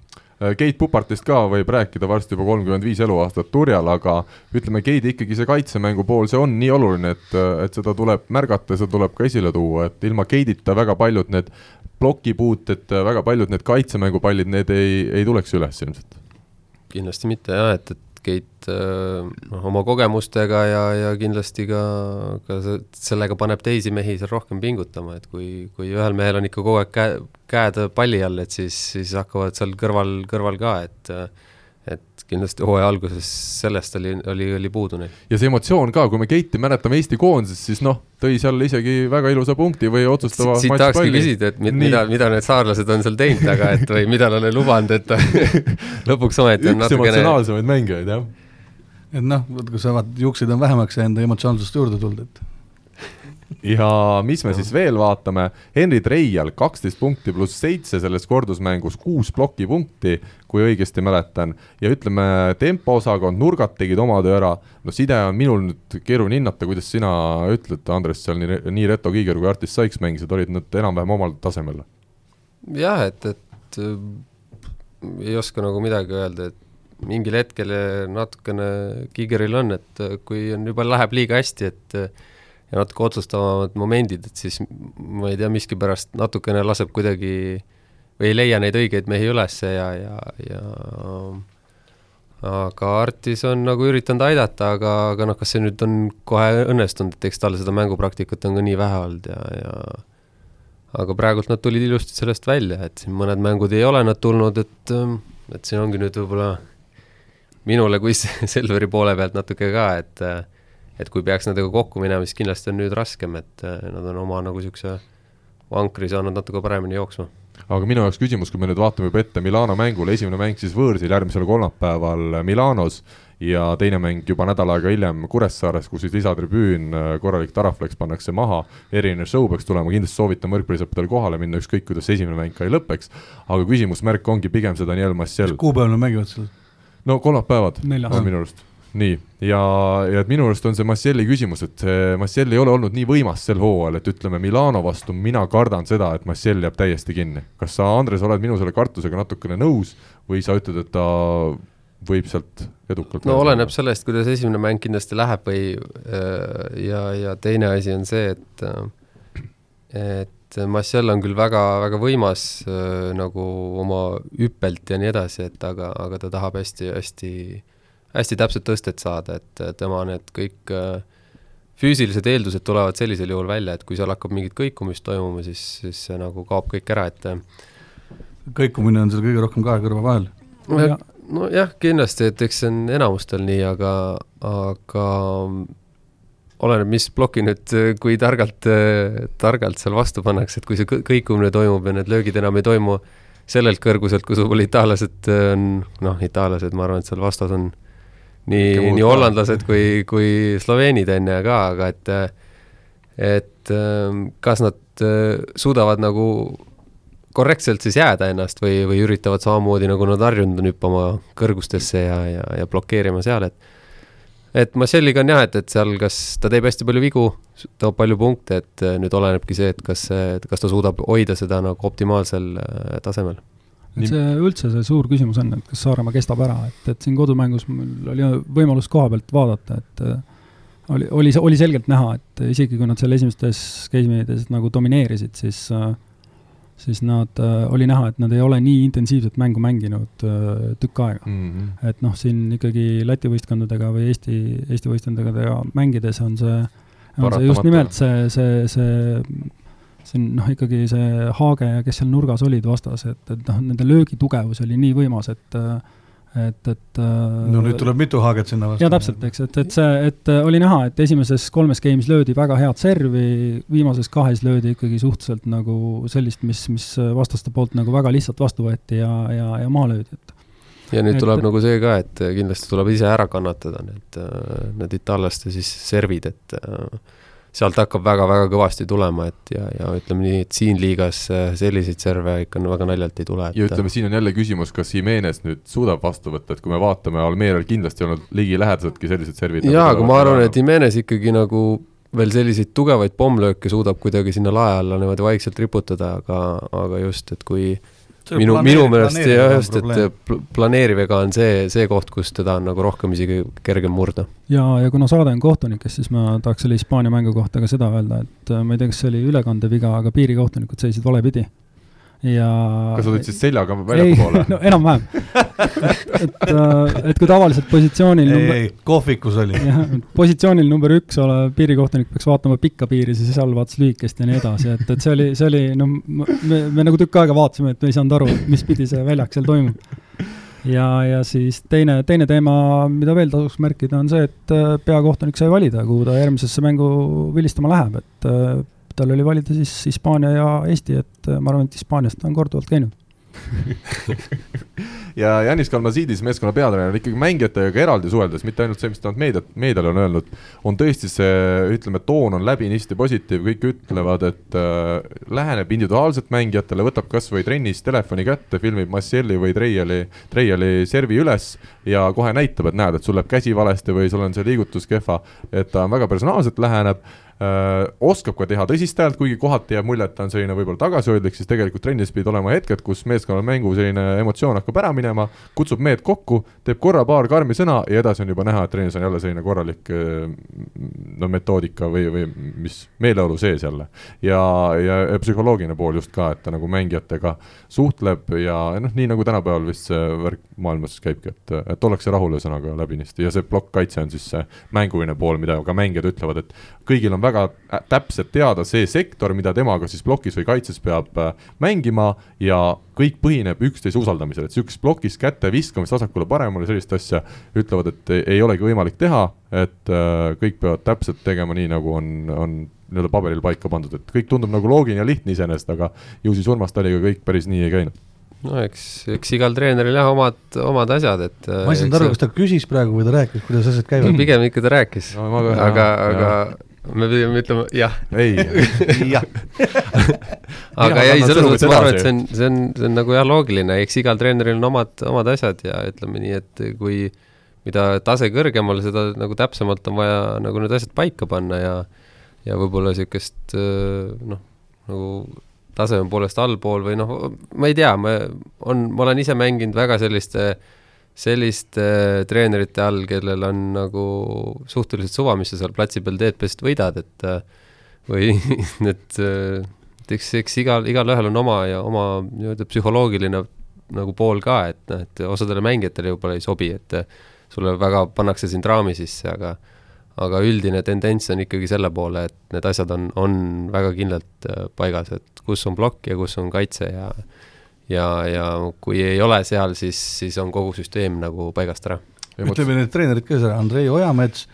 Äh, Keit Pupartist ka võib rääkida varsti juba kolmkümmend viis eluaastat turjal, aga ütleme, Keidi ikkagi see kaitsemängu pool, see on nii oluline, et, et seda tuleb märgata seda tuleb ka esile tuua, et ilma Keidita väga paljud need plokipuuted, väga paljud need kaitsemängupallid, need ei, ei tuleks üles ilmselt. kindlasti mitte jah, et, et Keit äh, noh, oma kogemustega ja, ja kindlasti ka, ka sellega paneb teisi mehi seal rohkem pingutama, et kui, kui ühel mehel on ikka kogu aeg käe, käed palli all, et siis, siis hakkavad seal kõrval, kõrval ka, et et kindlasti hooaja alguses sellest oli, oli, oli puudu neil. ja see emotsioon ka, kui me Keiti mäletame Eesti koondises, siis noh, tõi seal isegi väga ilusa punkti või otsustava siit tahakski küsida, et mid, mida, mida need saarlased on seal teinud, aga et või mida nad on lubanud, et lõpuks ometi on natukene üks emotsionaalsemaid mängijaid, jah. et noh, kui sa vaatad, juukseid on vähemaks jäänud emotsionaalsust juurde tulnud, et ja mis me siis veel vaatame, Henri Treial kaksteist punkti pluss seitse selles kordusmängus, kuus plokipunkti, kui õigesti mäletan, ja ütleme, tempoosakond, nurgad tegid oma töö ära, no side on minul nüüd keeruline hinnata, kuidas sina ütled, Andres, seal nii, nii Reto Kiiger kui Artis Sykes mängisid, olid nad enam-vähem omal tasemel? jah, et, et äh, ei oska nagu midagi öelda, et mingil hetkel natukene Kiigeril on, et kui on juba, läheb liiga hästi, et ja natuke otsustavamad momendid, et siis ma ei tea, miskipärast natukene laseb kuidagi või ei leia neid õigeid mehi üles ja, ja, ja aga Artis on nagu üritanud aidata, aga, aga noh, kas see nüüd on kohe õnnestunud, et eks tal seda mängupraktikat on ka nii vähe olnud ja, ja aga praegult nad tulid ilusti sellest välja, et siin mõned mängud ei ole nad tulnud, et, et siin ongi nüüd võib-olla minule kui Selveri poole pealt natuke ka, et et kui peaks nendega kokku minema, siis kindlasti on nüüd raskem, et äh, nad on oma nagu niisuguse vankri saanud natuke paremini jooksma. aga minu jaoks küsimus, kui me nüüd vaatame juba ette Milano mängule, esimene mäng siis võõrsil järgmisel kolmapäeval Milanos ja teine mäng juba nädal aega hiljem Kuressaares, kus siis lisatribüün, äh, korralik tarafleks pannakse maha, erinev show peaks tulema, kindlasti soovitan võrkpallisõppedel kohale minna, ükskõik kuidas see esimene mäng ka ei lõpeks, aga küsimusmärk ongi pigem seda Daniel Massiel. kuupäeval nad mängivad seal? no kolmapäevad on minu arust nii, ja, ja et minu arust on see Massieli küsimus, et see Massiel ei ole olnud nii võimas sel hooajal, et ütleme, Milano vastu mina kardan seda, et Massiel jääb täiesti kinni. kas sa, Andres, oled minu selle kartusega natukene nõus või sa ütled, et ta võib sealt edukalt no oleneb sellest, kuidas esimene mäng kindlasti läheb või ja, ja teine asi on see, et et Massiel on küll väga, väga võimas nagu oma hüppelt ja nii edasi, et aga, aga ta tahab hästi, hästi hästi täpset tõstet saada, et tema need kõik äh, füüsilised eeldused tulevad sellisel juhul välja, et kui seal hakkab mingit kõikumist toimuma, siis, siis see nagu kaob kõik ära, et äh, kõikumine on seal kõige rohkem kahe kõrva vahel no,. nojah, kindlasti, et eks see on enamustel nii, aga, aga oleneb, mis ploki nüüd, kui targalt, targalt seal vastu pannakse, et kui see kõikumine toimub ja need löögid enam ei toimu sellelt kõrguselt, kus võib-olla itaallased on, noh, itaallased, ma arvan, et seal vastas on nii, nii hollandlased kui, kui sloveenid on ju ka, aga et et ähm, kas nad äh, suudavad nagu korrektselt siis jääda ennast või, või üritavad samamoodi, nagu nad harjunud on, hüppama kõrgustesse ja, ja, ja blokeerima seal, et et Marcelliga on jah, et, et seal kas ta teeb hästi palju vigu, toob palju punkte, et äh, nüüd olenebki see, et kas, kas ta suudab hoida seda nagu optimaalsel äh, tasemel. Et see üldse see suur küsimus on, et kas Saaremaa kestab ära, et, et siin kodumängus mul oli võimalus koha pealt vaadata, et äh, oli, oli, oli selgelt näha, et isegi kui nad seal esimestes case'ides nagu domineerisid, siis äh, siis nad äh,, oli näha, et nad ei ole nii intensiivset mängu mänginud tükk aega mm. -hmm. et noh, siin ikkagi Läti võistkondadega või Eesti, Eesti võistkondadega mängides on see, on see just nimelt see, see, see siin noh, ikkagi see Haage ja kes seal nurgas olid vastas, et, et noh, nende löögitugevus oli nii võimas, et et, et no nüüd tuleb mitu haaget sinna vastu. jaa, täpselt, eks, et, et see, et oli näha, et esimeses kolmes game'is löödi väga head servi, viimases kahes löödi ikkagi suhteliselt nagu sellist, mis, mis vastaste poolt nagu väga lihtsalt vastu võeti ja, ja, ja maha löödi, et ja nüüd et, tuleb nagu see ka, et kindlasti tuleb ise ära kannatada need, need itaallaste siis servid, et äh, sealt hakkab väga-väga kõvasti tulema, et ja, ja ütleme nii, et siin liigas äh, selliseid serve ikka väga naljalt ei tule. ja ütleme, siin on jälle küsimus, kas Jimenez nüüd suudab vastu võtta, et kui me vaatame, Almeerial kindlasti olnud ligilähedaseltki sellised servid. jaa, aga ma arvan, et Jimenez ikkagi nagu veel selliseid tugevaid pommlööke suudab kuidagi sinna lae alla niimoodi vaikselt riputada, aga, aga just, et kui minu, minu meelest jah, just, et planeeriv ega on see, see koht, kus teda on nagu rohkem isegi kergem murda. ja, ja kuna saade on kohtunikest, siis ma tahaks selle Hispaania mängu kohta ka seda öelda, et äh, ma ei tea, kas see oli ülekandeviga, aga piirikohtunikud seisid valepidi ja kas sa siis seljaga väljapoole? no enam-vähem et, et, äh, et kui tavaliselt positsioonil ei number..., ei, kohvikus oli. positsioonil number üks olev piirikohtunik peaks vaatama pikka piiri, siis seal vaatas lühikest ja nii edasi, et, et see oli, see oli, no me, me nagu tükk aega vaatasime, et me ei saanud aru, mis pidi see väljak seal toimub. ja, ja siis teine, teine teema, mida veel tasuks märkida, on see, et äh, peakohtunik sai valida, kuhu ta järgmisesse mängu vilistama läheb, et äh, tal oli valida siis Hispaania ja Eesti, et äh, ma arvan, et Hispaaniast ta on korduvalt käinud. Ja Janis Kalmasiidis, meeskonna peatreener, ikkagi mängijatega eraldi suheldes, mitte ainult see, mis ta meediat, meediale on öelnud, on tõesti see, ütleme, toon on läbinisti positiivne, kõik ütlevad, et äh, läheneb individuaalselt mängijatele, võtab kas või trennis telefoni kätte, filmib Massieli või Treiali, Treiali servi üles ja kohe näitab, et näed, et sul läheb käsi valesti või sul on see liigutus kehva, et ta väga personaalselt läheneb oskab ka teha tõsist häält, kuigi kohati jääb mulje, et ta on selline võib-olla tagasihoidlik, siis tegelikult trennis pidid olema hetked, kus meeskonnal mängu selline emotsioon hakkab ära minema, kutsub mehed kokku, teeb korra-paar karmi sõna ja edasi on juba näha, et trennis on jälle selline korralik no metoodika või, või mis meeleolu sees jälle. ja, ja, ja psühholoogiline pool just ka, et ta nagu mängijatega suhtleb ja noh, nii nagu tänapäeval vist see värk maailmas käibki, et, et ollakse rahul ühesõnaga läbinisti ja see plokkkaitse on siis see mänguline pool, mida ka mängijad ütlevad, et kõigil on väga täpselt teada see sektor, mida temaga siis plokis või kaitses peab äh, mängima ja kõik põhineb üksteise usaldamisel, et niisugust plokis käte viskamist vasakule-paremale, sellist asja ütlevad, et ei olegi võimalik teha, et äh, kõik peavad täpselt tegema nii, nagu on, on nii-öelda paberil paika pandud, et kõik tundub nagu loogiline ja lihtne iseenesest, aga ju siis Urmas Taliga kõik päris nii ei käinud. No eks, eks igal treeneril jah, omad, omad asjad, et ma ei saanud aru, kas ta küsis praegu või ta rääkis, kuidas asjad käivad? pigem ikka ta rääkis. No,, aga, aga me pidime ütlema jah. ei, jah. aga ei, selles mõttes ma arvan, et see on, see on, see on nagu jah, loogiline, eks igal treeneril on omad, omad asjad ja ütleme nii, et kui mida tase kõrgemal, seda nagu täpsemalt on vaja nagu need asjad paika panna ja ja võib-olla niisugust noh, nagu taseme poolest allpool või noh, ma ei tea, ma on, ma olen ise mänginud väga selliste äh, selliste äh, treenerite all, kellel on nagu suhteliselt suva, mis sa seal platsi peal teed, pestud võidad, et äh, või äh, et eks, eks igal, igalühel on oma ja oma nii-öelda psühholoogiline nagu pool ka, et noh, et osadele mängijatele võib-olla ei sobi, et sulle väga pannakse sind raami sisse, aga aga üldine tendents on ikkagi selle poole, et need asjad on, on väga kindlalt paigas, et kus on plokk ja kus on kaitse ja ja, ja kui ei ole seal, siis, siis on kogu süsteem nagu paigast ära ütleme need treenerid ka seal, Andrei Ojamets,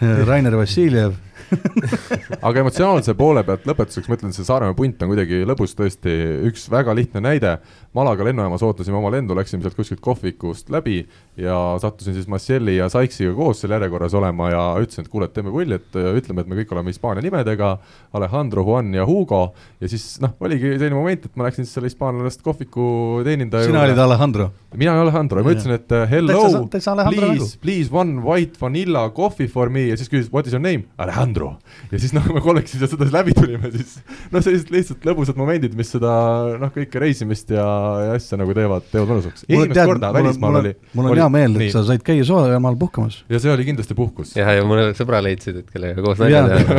Rainer Vassiljev aga emotsionaalse poole pealt lõpetuseks ma ütlen, see Saaremaa punt on kuidagi lõbus tõesti üks väga lihtne näide. Malaga lennujaamas ootasime oma lendu, läksime sealt kuskilt kohvikust läbi ja sattusin siis Massieli ja Saiksiga koos seal järjekorras olema ja ütlesin, et kuule, et teeme pulli, et ütleme, et me kõik oleme Hispaania nimedega. Alejandro, Juan ja Hugo ja siis noh, oligi selline moment, et ma läksin siis selle hispaanlast kohviku teenindaja sina olid Alejandro? mina olen Alejandro ja ma ütlesin, et hello, please, please one white vanilla coffee for me ja siis küsis what is your name, Alejandro. ja siis noh, me kolmekesi sedasi läbi tulime, siis noh, sellised lihtsalt lõbusad momendid, mis seda noh, kõike reisimist ja asja nagu teevad, teevad mõnusaks. esimest korda välismaal oli. mul on hea meel, et sa said käia Soojamaal puhkamas. ja see oli kindlasti puhkus. jah, ja mõne sõbra leidsid, et kellega koos nalja teha.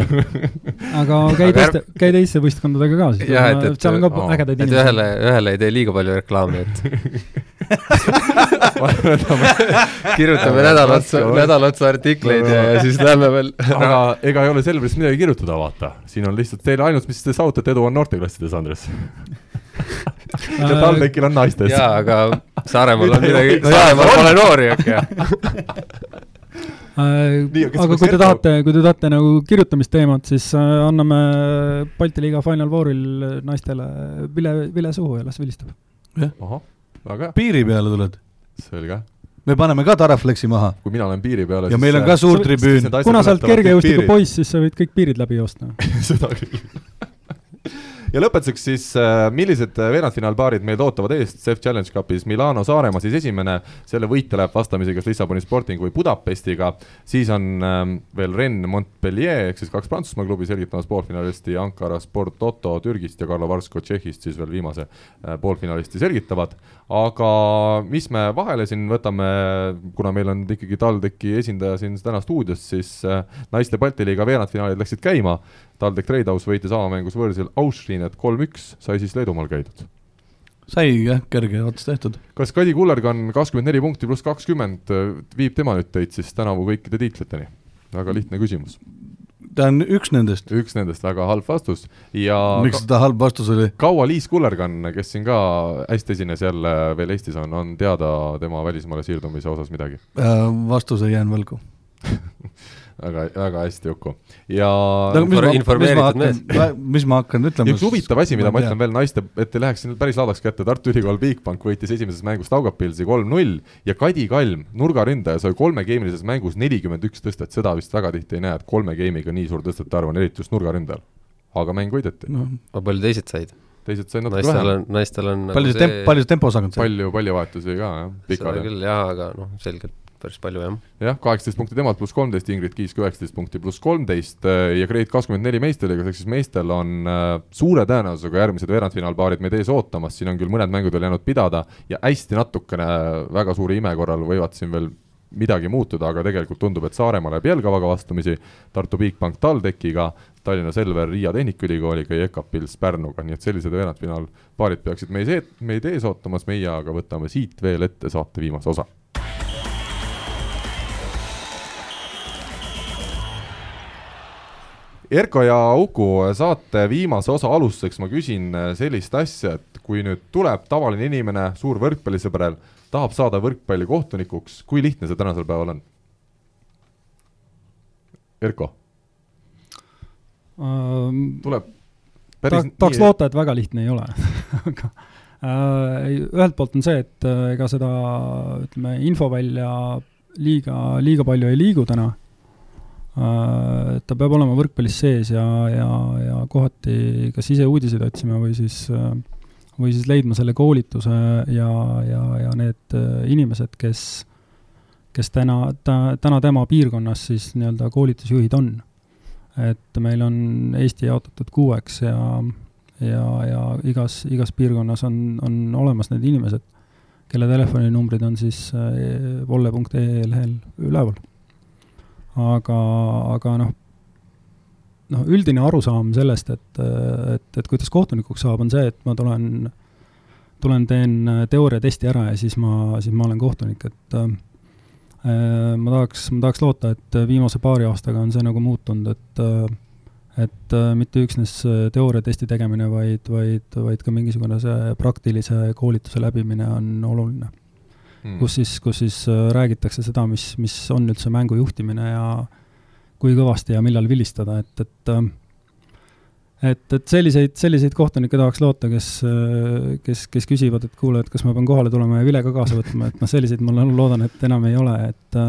aga käi teiste, käi teiste võistkondadega ka siis. jah, et, et seal on ka ägedaid inimesi. ühele, ühele ei tee liiga palju reklaami, et kirjutame nädal otsa, nädal otsa artikleid ja, ja siis lähme veel. aga ega ei ole Selverist midagi kirjutada, vaata. siin on lihtsalt teile ainult, mis te saavutate edu, on noorteklassides, Andres ja TalTechil on naistes. jaa, aga Saaremaal on midagi, Saaremaal pole noori, okei Nii, aga kui te tahate, kui te tahate nagu kirjutamisteemat, siis äh, anname Balti liiga Final Fouril naistele vile, vile suhu ja las vilistab. jah, piiri peale tuled? selge me paneme ka Taraflexi maha. kui mina olen piiri peal. ja meil on ka suur tribüün. kuna sa oled kergejõustiku poiss, siis sa võid kõik piirid läbi joosta seda küll ja lõpetuseks siis, äh, millised äh, veerandfinaalpaarid meid ootavad ees CEF Challenge Cupis, Milano Saaremaa siis esimene, selle võitja läheb vastamisi kas Lissaboni Sporting või Budapestiga, siis on ähm, veel Rennes Montpellier ehk siis kaks Prantsusmaa klubi selgitamas poolfinalisti, Ankara Sport Toto Türgist ja Karlo Varsko Tšehhist siis veel viimase äh, poolfinalisti selgitavad. aga mis me vahele siin võtame, kuna meil on ikkagi TalTechi esindaja siin täna stuudios, siis naiste Balti liiga veerandfinaalid läksid käima TalTech Tradehouse võitis avamängus võõrsil Austrinet kolm-üks, sai siis Leedumaal käidud. sai jah, kerge ots tehtud. kas Kadi Kullergann kakskümmend neli punkti pluss kakskümmend viib tema nüüd teid siis tänavu kõikide tiitliteni? väga lihtne küsimus. ta on üks nendest. üks nendest, väga halb vastus ja miks seda halb vastus oli? kaua Liis Kullergann, kes siin ka hästi esines jälle veel Eestis on, on teada tema välismaale siirdumise osas midagi äh,? vastuse jään võlgu väga, väga hästi, Uku. ja no, mis, informeeritud mees. mis ma hakkan ütlema? üks huvitav asi, mida ma, ma ütlen veel naiste, et ei läheks siin päris laadaks kätte, Tartu Ülikool Bigbank võitis esimeses mängus Taugapilsi kolm-null ja Kadi Kalm, nurgaründaja, sai kolmegeemilises mängus nelikümmend üks tõstet, seda vist väga tihti ei näe, et kolme geemiga nii suur tõstete arv on, eriti just nurgaründajal. aga mäng võideti no.. aga palju teised said? teised said natuke vähem. naistel on palju nagu temp-, palju tempos hakanud sai? palju, palju vahetusi ka, jah. seda küll, jaa, aga noh, selgelt päris palju, jah. jah, kaheksateist punkti temalt pluss kolmteist, Ingrid Kiisk üheksateist punkti pluss kolmteist äh, ja Grade kakskümmend neli meistriliigas, ehk siis meestel on äh, suure tõenäosusega järgmised veerandfinaalpaarid meid ees ootamas, siin on küll mõned mängud veel jäänud pidada ja hästi natukene väga suure ime korral võivad siin veel midagi muutuda, aga tegelikult tundub, et Saaremaa läheb Jelgavaga vastamisi, Tartu Bigbank TalTechiga, Tallinna Selver Riia Tehnikaülikooliga ja EKA Pils Pärnuga, nii et sellised veerandfinaalpaarid peaksid meid, meid ees ootamas, meie aga võtame siit veel ette saate viimase osa Erko ja Uku, saate viimase osa alustuseks ma küsin äh, sellist asja, et kui nüüd tuleb tavaline inimene, suur võrkpallisõber, tahab saada võrkpallikohtunikuks, kui lihtne see tänasel päeval on? Erko um,? tuleb päris ta, tahaks loota, et väga lihtne ei ole aga ühelt poolt on see, et ega seda ütleme, infovälja liiga, liiga palju ei liigu täna ta peab olema võrkpallis sees ja, ja, ja kohati kas ise uudiseid otsima või siis, äh, või siis leidma selle koolituse ja, ja, ja need äh, inimesed, kes, kes täna, ta, täna tema piirkonnas siis nii-öelda koolitusjuhid on. et meil on Eesti jaotatud kuueks ja, ja, ja igas, igas piirkonnas on, on olemas need inimesed, kelle telefoninumbrid on siis volle.ee lehel üleval aga, aga noh, noh, üldine arusaam sellest, et, et, et kuidas kohtunikuks saab, on see, et ma tulen, tulen, teen teooriatesti ära ja siis ma, siis ma olen kohtunik, et äh, ma tahaks, ma tahaks loota, et viimase paari aastaga on see nagu muutunud, et et mitte üksnes teooriatesti tegemine, vaid, vaid, vaid ka mingisugune see praktilise koolituse läbimine on oluline. Mm., kus siis, kus siis räägitakse seda, mis, mis on üldse mängu juhtimine ja kui kõvasti ja millal vilistada, et, et et, et selliseid, selliseid kohtunikke tahaks loota, kes, kes, kes küsivad, et kuule, et kas ma pean kohale tulema ja vile ka kaasa võtma, et noh, selliseid ma loodan, et enam ei ole, et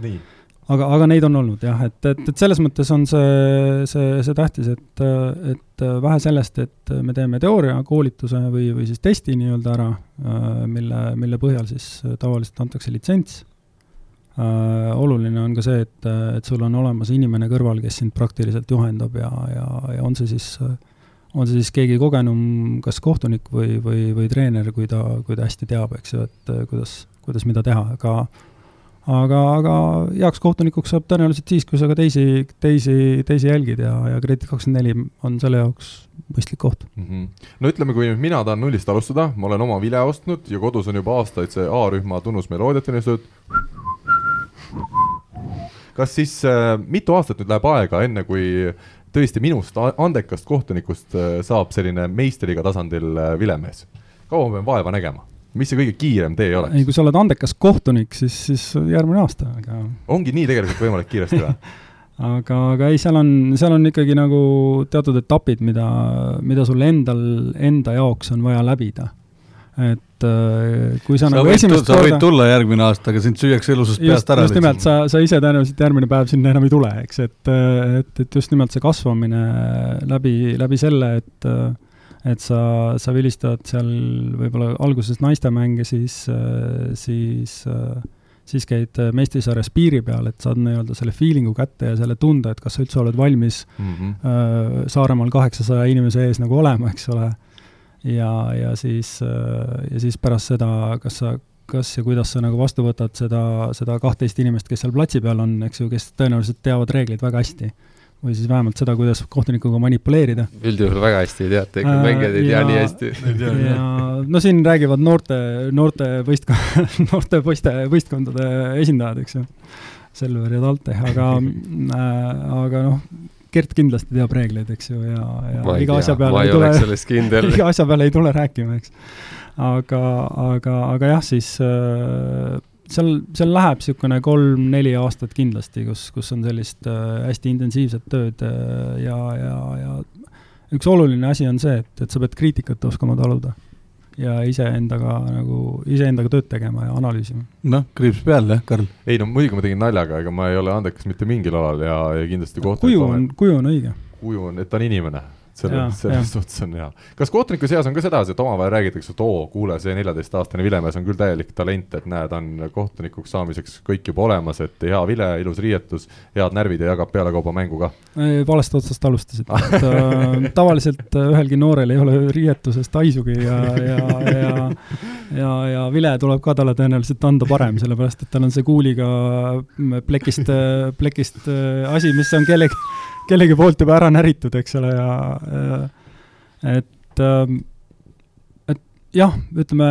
nii aga, aga neid on olnud jah, et, et, et selles mõttes on see, see, see tähtis, et, et vähe sellest, et me teeme teooriakoolituse või, või siis testi nii-öelda ära, mille, mille põhjal siis tavaliselt antakse litsents. oluline on ka see, et, et sul on olemas inimene kõrval, kes sind praktiliselt juhendab ja, ja, ja on see siis on see siis keegi kogenum, kas kohtunik või, või, või treener, kui ta, kui ta hästi teab, eks ju, et kuidas, kuidas mida teha, aga aga, aga heaks kohtunikuks saab tõenäoliselt siis, kui sa ka teisi, teisi, teisi jälgid ja, ja Kredit24 on selle jaoks mõistlik koht mm. -hmm. no ütleme, kui mina tahan nullist alustada, ma olen oma vile ostnud ja kodus on juba aastaid see A-rühma tunnusmeloodiat unistatud. kas siis äh, mitu aastat nüüd läheb aega, enne kui tõesti minust andekast kohtunikust äh, saab selline meistriga tasandil äh, vilemees? kaua ma pean vaeva nägema? Mis see kõige kiirem tee oleks? ei, kui sa oled andekas kohtunik, siis, siis järgmine aasta, aga ongi nii tegelikult võimalik kiiresti või aga, aga ei, seal on, seal on ikkagi nagu teatud etapid, mida, mida sul endal, enda jaoks on vaja läbida. et äh, kui sa, sa nagu esimest korda sa võid tulla järgmine aasta, aga sind süüakse elusast peast ära. just nimelt, sa, sa ise tõenäoliselt järgmine päev sinna enam ei tule, eks, et, et, et just nimelt see kasvamine läbi, läbi selle, et äh, et sa, sa vilistad seal võib-olla alguses naistemänge, siis, siis, siis käid meistrissarjas piiri peal, et saad nii-öelda selle feeling'u kätte ja selle tunde, et kas sa üldse oled valmis mm -hmm. Saaremaal kaheksasaja inimese ees nagu olema, eks ole. ja, ja siis, ja siis pärast seda, kas sa kas ja kuidas sa nagu vastu võtad seda, seda kahtteist inimest, kes seal platsi peal on, eks ju, kes tõenäoliselt teavad reegleid väga hästi või siis vähemalt seda, kuidas kohtunikuga manipuleerida. üldjuhul väga hästi ei teata, ikka äh, mängijad ei tea nii hästi. ja no siin räägivad noorte, noorte võistkond, noorte poiste võistkondade esindajad, eks ju, Selver ja Talte, aga äh,, aga noh, Gert kindlasti teab reegleid, eks ju, ja, ja iga asja peale ei tule, iga asja peale ei tule rääkima, eks. aga, aga, aga jah, siis äh, seal, seal läheb niisugune kolm-neli aastat kindlasti, kus, kus on sellist äh, hästi intensiivset tööd äh, ja, ja, ja üks oluline asi on see, et, et sa pead kriitikat oskama taluda. ja iseendaga nagu, iseendaga tööd tegema ja analüüsima. noh, kriips peal jah, Karl? ei no muidugi ma tegin naljaga, ega ma ei ole andekas mitte mingil alal ja, ja kindlasti kohtunik kuju on, kuju on õige. kuju on, et ta on inimene selles, selles suhtes on hea. kas kohtunike seas on ka sedasi, et omavahel räägitakse, et oo, kuule, see neljateistaastane vilemees on küll täielik talent, et näed, on kohtunikuks saamiseks kõik juba olemas, et hea vile, ilus riietus, head närvid ja jagab pealekauba mängu ka? valest otsast alustasid, et äh, tavaliselt äh, ühelgi noorel ei ole riietusest haisugi ja, ja, ja ja, ja vile tuleb ka talle tõenäoliselt anda parem, sellepärast et tal on see kuuliga plekist, plekist äh, asi, mis on kellegi kellegi poolt juba ära näritud, eks ole, ja, ja et, ähm, et jah, ütleme,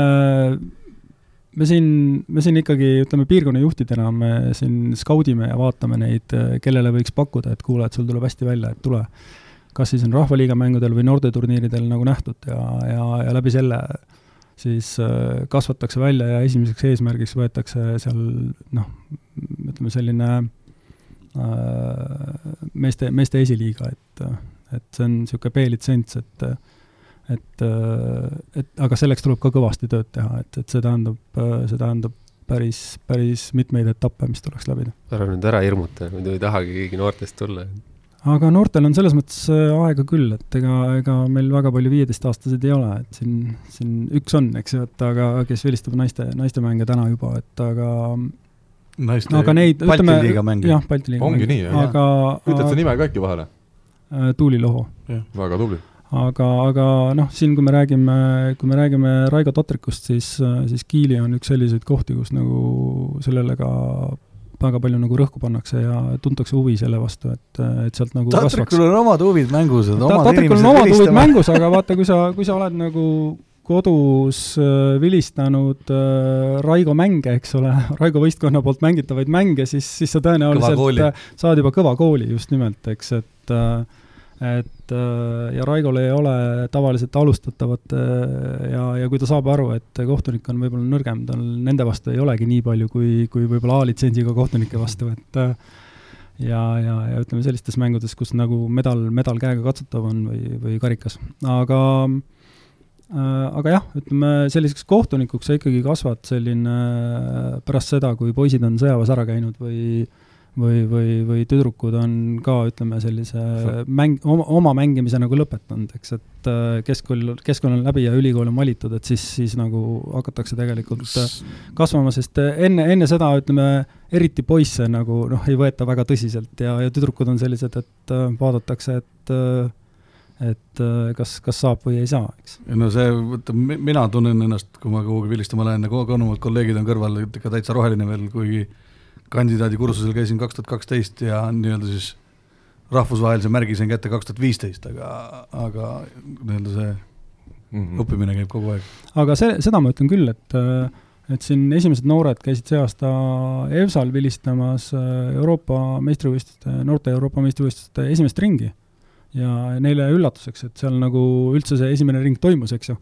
me siin, me siin ikkagi, ütleme, piirkonna juhtidena me siin skaudime ja vaatame neid, kellele võiks pakkuda, et kuule, et sul tuleb hästi välja, et tule. kas siis on Rahvaliiga mängudel või noorteturniiridel nagu nähtud ja, ja, ja läbi selle siis äh, kasvatakse välja ja esimeseks eesmärgiks võetakse seal noh, ütleme selline Äh, meeste, meeste esiliiga, et, et see on niisugune B-litsents, et et, et aga selleks tuleb ka kõvasti tööd teha, et, et see tähendab, see tähendab päris, päris mitmeid etappe, mis tuleks läbida. ära nüüd ära hirmuta, muidu ei tahagi keegi noortest tulla. aga noortel on selles mõttes aega küll, et ega, ega meil väga palju viieteistaastaseid ei ole, et siin, siin üks on, eks ju, et aga kes vilistab naiste, naistemänge täna juba, et aga naiste no, aga neid, Balti liiga mänge. jah, Balti liiga ongi nii, jah? aga ütled sa nime ka äkki vahele? Äh, Tuuli Loho. väga tubli. aga, aga noh, siin kui me räägime, kui me räägime Raigo Tatrikust, siis, siis Kiili on üks selliseid kohti, kus nagu sellele ka väga palju nagu rõhku pannakse ja tuntakse huvi selle vastu, et, et sealt nagu Tatrikul on omad huvid mängus, et omad Tatrikul on omad huvid mängus, aga vaata, kui sa, kui sa oled nagu kodus äh, vilistanud äh, Raigo mänge, eks ole, Raigo võistkonna poolt mängitavaid mänge, siis, siis sa tõenäoliselt saad juba kõva kooli just nimelt, eks, et et ja Raigol ei ole tavaliselt alustatavat ja, ja kui ta saab aru, et kohtunik on võib-olla nõrgem, tal nende vastu ei olegi nii palju, kui, kui võib-olla A-litsentsiga kohtunike vastu, et ja, ja, ja ütleme sellistes mängudes, kus nagu medal, medal käega katsutav on või, või karikas, aga äh, aga jah, ütleme selliseks kohtunikuks sa ikkagi kasvad selline pärast seda, kui poisid on sõjaväes ära käinud või või, või, või tüdrukud on ka, ütleme, sellise mäng, oma, oma mängimise nagu lõpetanud, eks, et äh, keskkool, keskkool on läbi ja ülikool on valitud, et siis, siis nagu hakatakse tegelikult äh, kasvama, sest äh, enne, enne seda, ütleme, eriti poisse nagu noh, ei võeta väga tõsiselt ja, ja tüdrukud on sellised, et vaadatakse, et et kas, kas saab või ei saa, eks. no see, vaata, mina tunnen ennast, kui ma kuhugi vilistama lähen, nagu kogenumad kolleegid on kõrval, ikka täitsa roheline veel, kuigi kandidaadikursusel käisin kaks tuhat kaksteist ja nii-öelda siis rahvusvahelise märgi sain kätte kaks tuhat viisteist, aga, aga nii-öelda see mm -hmm. õppimine käib kogu aeg. aga see, seda ma ütlen küll, et et siin esimesed noored käisid see aasta EVSA-l vilistamas Euroopa meistrivõistluste, noorte Euroopa meistrivõistluste esimest ringi. Ja neile üllatuseks, et seal nagu üldse see esimene ring toimus, eks ju.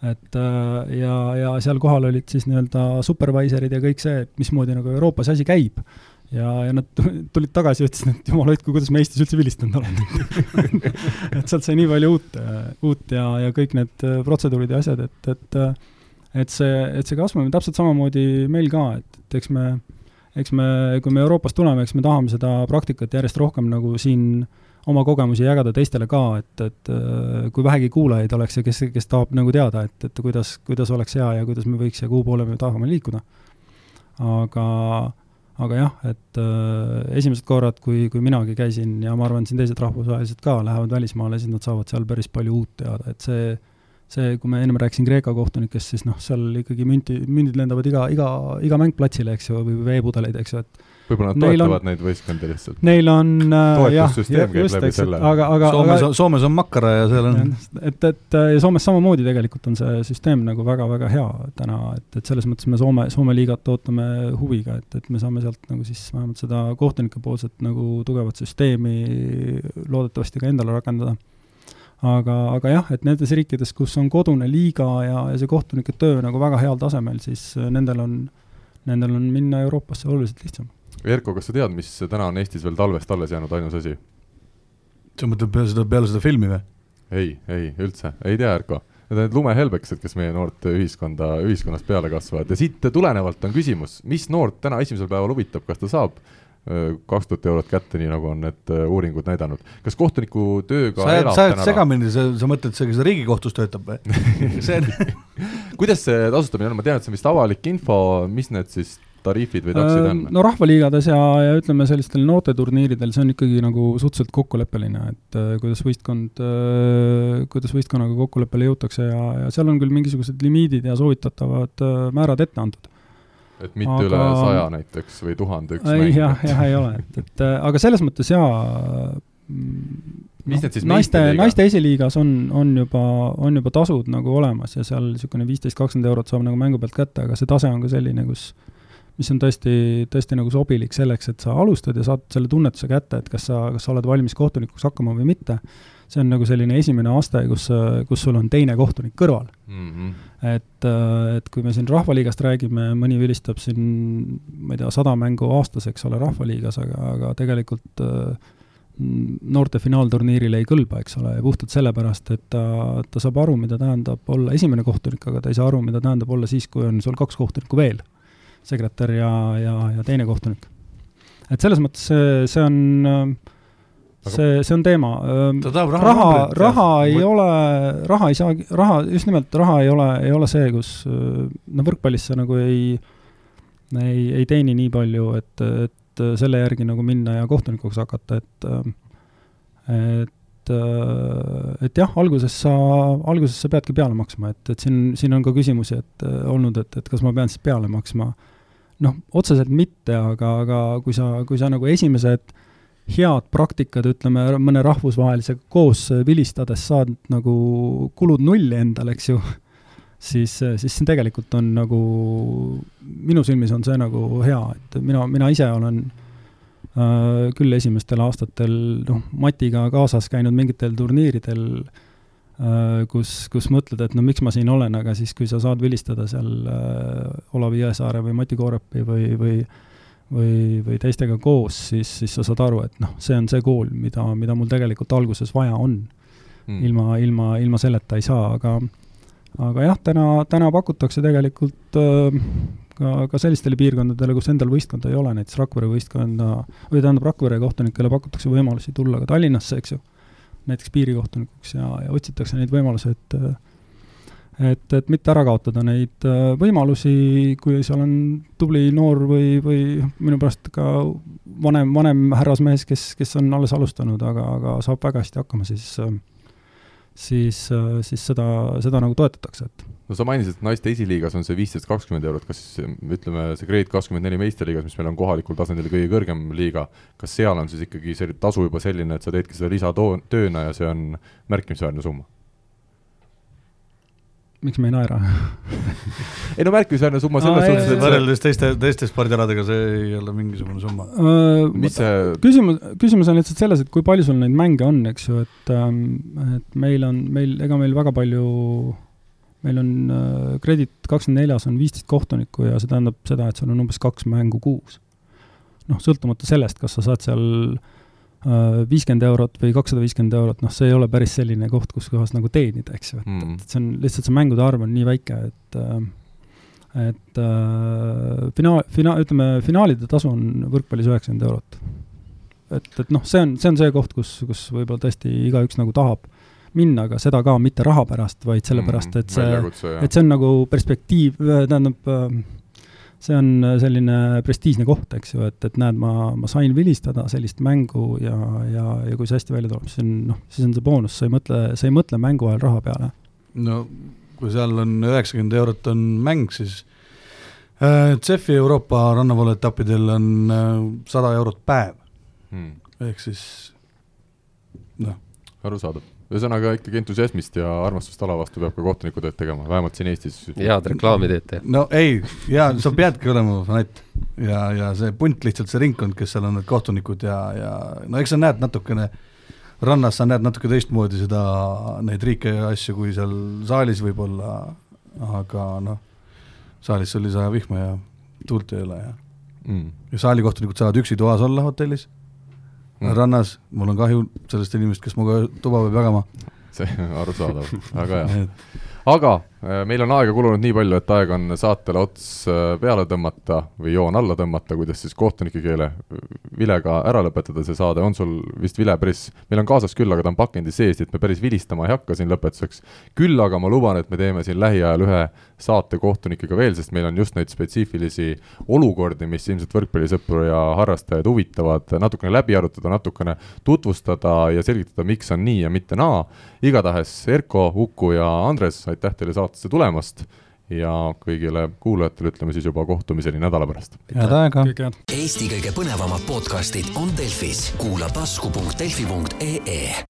Et äh, ja, ja seal kohal olid siis nii-öelda supervisor'id ja kõik see, et mismoodi nagu Euroopas asi käib. ja, ja nad tulid tagasi ja ütlesid, et jumal hoidku, kuidas me Eestis üldse vilistanud oleme. Et sealt sai nii palju uut, uut ja, ja kõik need protseduurid ja asjad, et, et et see, et see kasvamine täpselt samamoodi meil ka, et, et eks me, eks me, kui me Euroopast tuleme, eks me tahame seda praktikat järjest rohkem nagu siin äh, oma kogemusi jagada teistele ka, et, et äh, kui vähegi kuulajaid oleks ja kes, kes tahab nagu teada, et, et kuidas, kuidas oleks hea ja kuidas me võiks ja kuhu poole me tahame liikuda. aga, aga jah, et äh, esimesed korrad, kui, kui minagi käisin ja ma arvan, siin teised rahvusvahelised ka lähevad välismaale, siis nad saavad seal päris palju uut teada, et see see, kui ma ennem rääkisin Kreeka kohtunikest, siis noh, seal ikkagi münti, mündid lendavad iga, iga, iga mäng platsile, eks ju, või veepudeleid, eks ju, et võib-olla nad neil toetavad on, neid võistkondi lihtsalt? Neil on äh, toetussüsteem käib läbi selle. aga, aga Soomes on, Soomes on makkara ja seal on et, et ja Soomes samamoodi tegelikult on see süsteem nagu väga-väga hea täna, et, et selles mõttes me Soome, Soome liigat ootame huviga, et, et me saame sealt nagu siis vähemalt seda kohtunike poolset nagu tugevat süsteemi loodetavasti ka endale rakendada aga, aga jah, et nendes riikides, kus on kodune liiga ja, ja see kohtunike töö nagu väga heal tasemel, siis nendel on, nendel on minna Euroopasse oluliselt lihtsam Erko, kas sa tead, mis täna on Eestis veel talvest alles jäänud ainus asi? sa mõtled peale seda, peale seda filmi või? ei, ei üldse, ei tea, Erko. Need on need lumehelbekesed, kes meie noort ühiskonda, ühiskonnast peale kasvavad ja siit tulenevalt on küsimus, mis noort täna esimesel päeval huvitab, kas ta saab kaks tuhat eurot kätte, nii nagu on need uuringud näidanud. kas kohtuniku tööga sa jääd, sa jääd segamini, sa, sa mõtled, see, kes Riigikohtus töötab või kuidas see tasustamine on, ma tean, et see on vist avalik info, mis need siis tariifid või taksid on? no rahvaliigades ja, ja ütleme, sellistel noorteturniiridel see on ikkagi nagu suhteliselt kokkuleppeline, et äh, kuidas võistkond äh,, kuidas võistkonnaga kokkuleppele jõutakse ja, ja seal on küll mingisugused limiidid ja soovitatavad äh, määrad ette antud. et mitte aga... üle saja näiteks või tuhande üks mäng? jah, jah, ei ole, et, et äh, aga selles mõttes jaa, mis need siis naiste, naiste esiliigas on, on juba, on juba tasud nagu olemas ja seal niisugune viisteist, kakskümmend eurot saab nagu mängu pealt kätte, aga see tase on ka selline, kus mis on tõesti, tõesti nagu sobilik selleks, et sa alustad ja saad selle tunnetuse kätte, et kas sa, kas sa oled valmis kohtunikuks hakkama või mitte. see on nagu selline esimene aste, kus, kus sul on teine kohtunik kõrval mm. -hmm. et, et kui me siin Rahvaliigast räägime, mõni vilistab siin, ma ei tea, sada mängu aastas, eks ole, Rahvaliigas, aga, aga tegelikult noorte finaalturniirile ei kõlba, eks ole, ja puhtalt sellepärast, et ta, ta saab aru, mida tähendab olla esimene kohtunik, aga ta ei saa aru, mida tähendab olla siis, kui on sul kaks kohtunikku veel sekretär ja, ja, ja teine kohtunik. et selles mõttes see, see on see, see on teema. raha, raha, raha ei Võt... ole, raha ei saa, raha, just nimelt raha ei ole, ei ole see, kus no võrkpallis sa nagu ei, ei, ei teeni nii palju, et, et selle järgi nagu minna ja kohtunikuks hakata, et et et jah, alguses sa, alguses sa peadki peale maksma, et, et siin, siin on ka küsimusi, et olnud, et, et kas ma pean siis peale maksma äh, noh, otseselt mitte, aga, aga kui sa, kui sa nagu esimesed head praktikad, ütleme, mõne rahvusvahelisega koos vilistades saad nagu kulud nulli endale, eks ju, siis, siis see tegelikult on nagu, minu silmis on see nagu hea, et mina, mina ise olen äh, küll esimestel aastatel noh, Matiga kaasas käinud mingitel turniiridel äh,, kus, kus mõtled, et no miks ma siin olen, aga siis, kui sa saad vilistada seal äh, Olavi Jõesaare või Mati Koorepi või, või või, või teistega koos, siis, siis sa saad aru, et noh, see on see kool, mida, mida mul tegelikult alguses vaja on. Mm.. ilma, ilma, ilma selleta ei saa, aga aga jah, täna, täna pakutakse tegelikult äh, ka, ka sellistele piirkondadele, kus endal võistkonda ei ole, näiteks Rakvere võistkonda, või tähendab, Rakvere kohtunikele pakutakse võimalusi tulla ka Tallinnasse, eks ju, näiteks piirikohtunikuks ja, ja otsitakse neid võimalusi, et et, et mitte ära kaotada neid äh, võimalusi, kui seal on tubli noor või, või minu pärast ka vanem, vanem härrasmees, kes, kes on alles alustanud, aga, aga saab väga hästi hakkama, siis siis, siis seda, seda nagu toetatakse, et no sa mainisid, et naiste esiliigas on see viisteist, kakskümmend eurot, kas ütleme, see Grade kakskümmend neli meistriliigas, mis meil on kohalikul tasandil kõige kõrgem liiga, kas seal on siis ikkagi see tasu juba selline, et sa teedki seda lisatööna ja see on märkimisväärne summa? miks me ei naera ei no märkimisväärne summa selles suhtes, et võrreldes teiste, teiste spordialadega see ei ole mingisugune summa uh,. mis see küsimus, küsimus on lihtsalt selles, et kui palju sul neid mänge on, eks ju, et um, et meil on, meil, ega meil väga palju meil on Kredit kakskümmend neljas on viisteist kohtunikku ja see tähendab seda, et sul on umbes kaks mängu kuus. noh, sõltumata sellest, kas sa saad seal Äh, viiskümmend eurot või kakssada viiskümmend eurot, noh, see ei ole päris selline koht, kus kohas nagu teenida, eks ju, et mm., et see on, lihtsalt see mängude arv on nii väike, et äh, et äh, finaal, fina-, ütleme, finaalide tasu on võrkpallis üheksakümmend eurot. et, et noh, see on, see on see koht, kus, kus võib-olla tõesti igaüks nagu tahab minna, aga seda ka mitte raha pärast, vaid sellepärast, mm, et see, et see on nagu perspektiiv, tähendab äh, see on äh, selline prestiižne koht, eks ju, et, et näed, ma, ma sain vilistada sellist mängu ja, ja, ja kui see hästi välja tuleb, siis on noh, siis on see boonus, sa ei mõtle, sa ei mõtle mängu ajal raha peale. no kui seal on üheksakümmend eurot on mäng, siis äh, CEF-i Euroopa rannavoolu etappidel on äh, sada äh, eurot päev hmm.. ehk siis noh. arusaadav ühesõnaga ikkagi entusiasmist ja armastust ala vastu peab ka kohtuniku tööd tegema, vähemalt siin Eestis. head reklaami teete. no ei, jaa, sa peadki olema fanatt ja, ja see punt lihtsalt, see ringkond, kes seal on, need kohtunikud ja, ja no eks sa näed natukene, rannas sa näed natuke teistmoodi seda, neid riike ja asju, kui seal saalis võib-olla, aga noh, saalis oli saja vihma ja tuult ei ole ja mm. ja saalikohtunikud saavad üksi toas olla hotellis mm. rannas, mul on kahju sellest inimesest, kes minuga tuba peab jagama. see arusaadav, väga hea aga meil on aega kulunud nii palju, et aeg on saatele ots äh, peale tõmmata või joon alla tõmmata, kuidas siis kohtunike keele vilega ära lõpetada see saade, on sul vist vile päris, meil on kaasas küll, aga ta on pakendi sees, et me päris vilistama ei hakka siin lõpetuseks. küll aga ma luban, et me teeme siin lähiajal ühe saate kohtunikega veel, sest meil on just neid spetsiifilisi olukordi, mis ilmselt võrkpallisõpru ja harrastajaid huvitavad, natukene läbi arutada, natukene tutvustada ja selgitada, miks on nii ja mitte naa. igatahes Erko, Uku ja Andres, aitäh teile saatesse tulemast ja kõigile kuulajatele ütleme siis juba kohtumiseni nädala pärast. head aega! Eesti kõige põnevamad podcastid on Delfis, kuula tasku.delfi.ee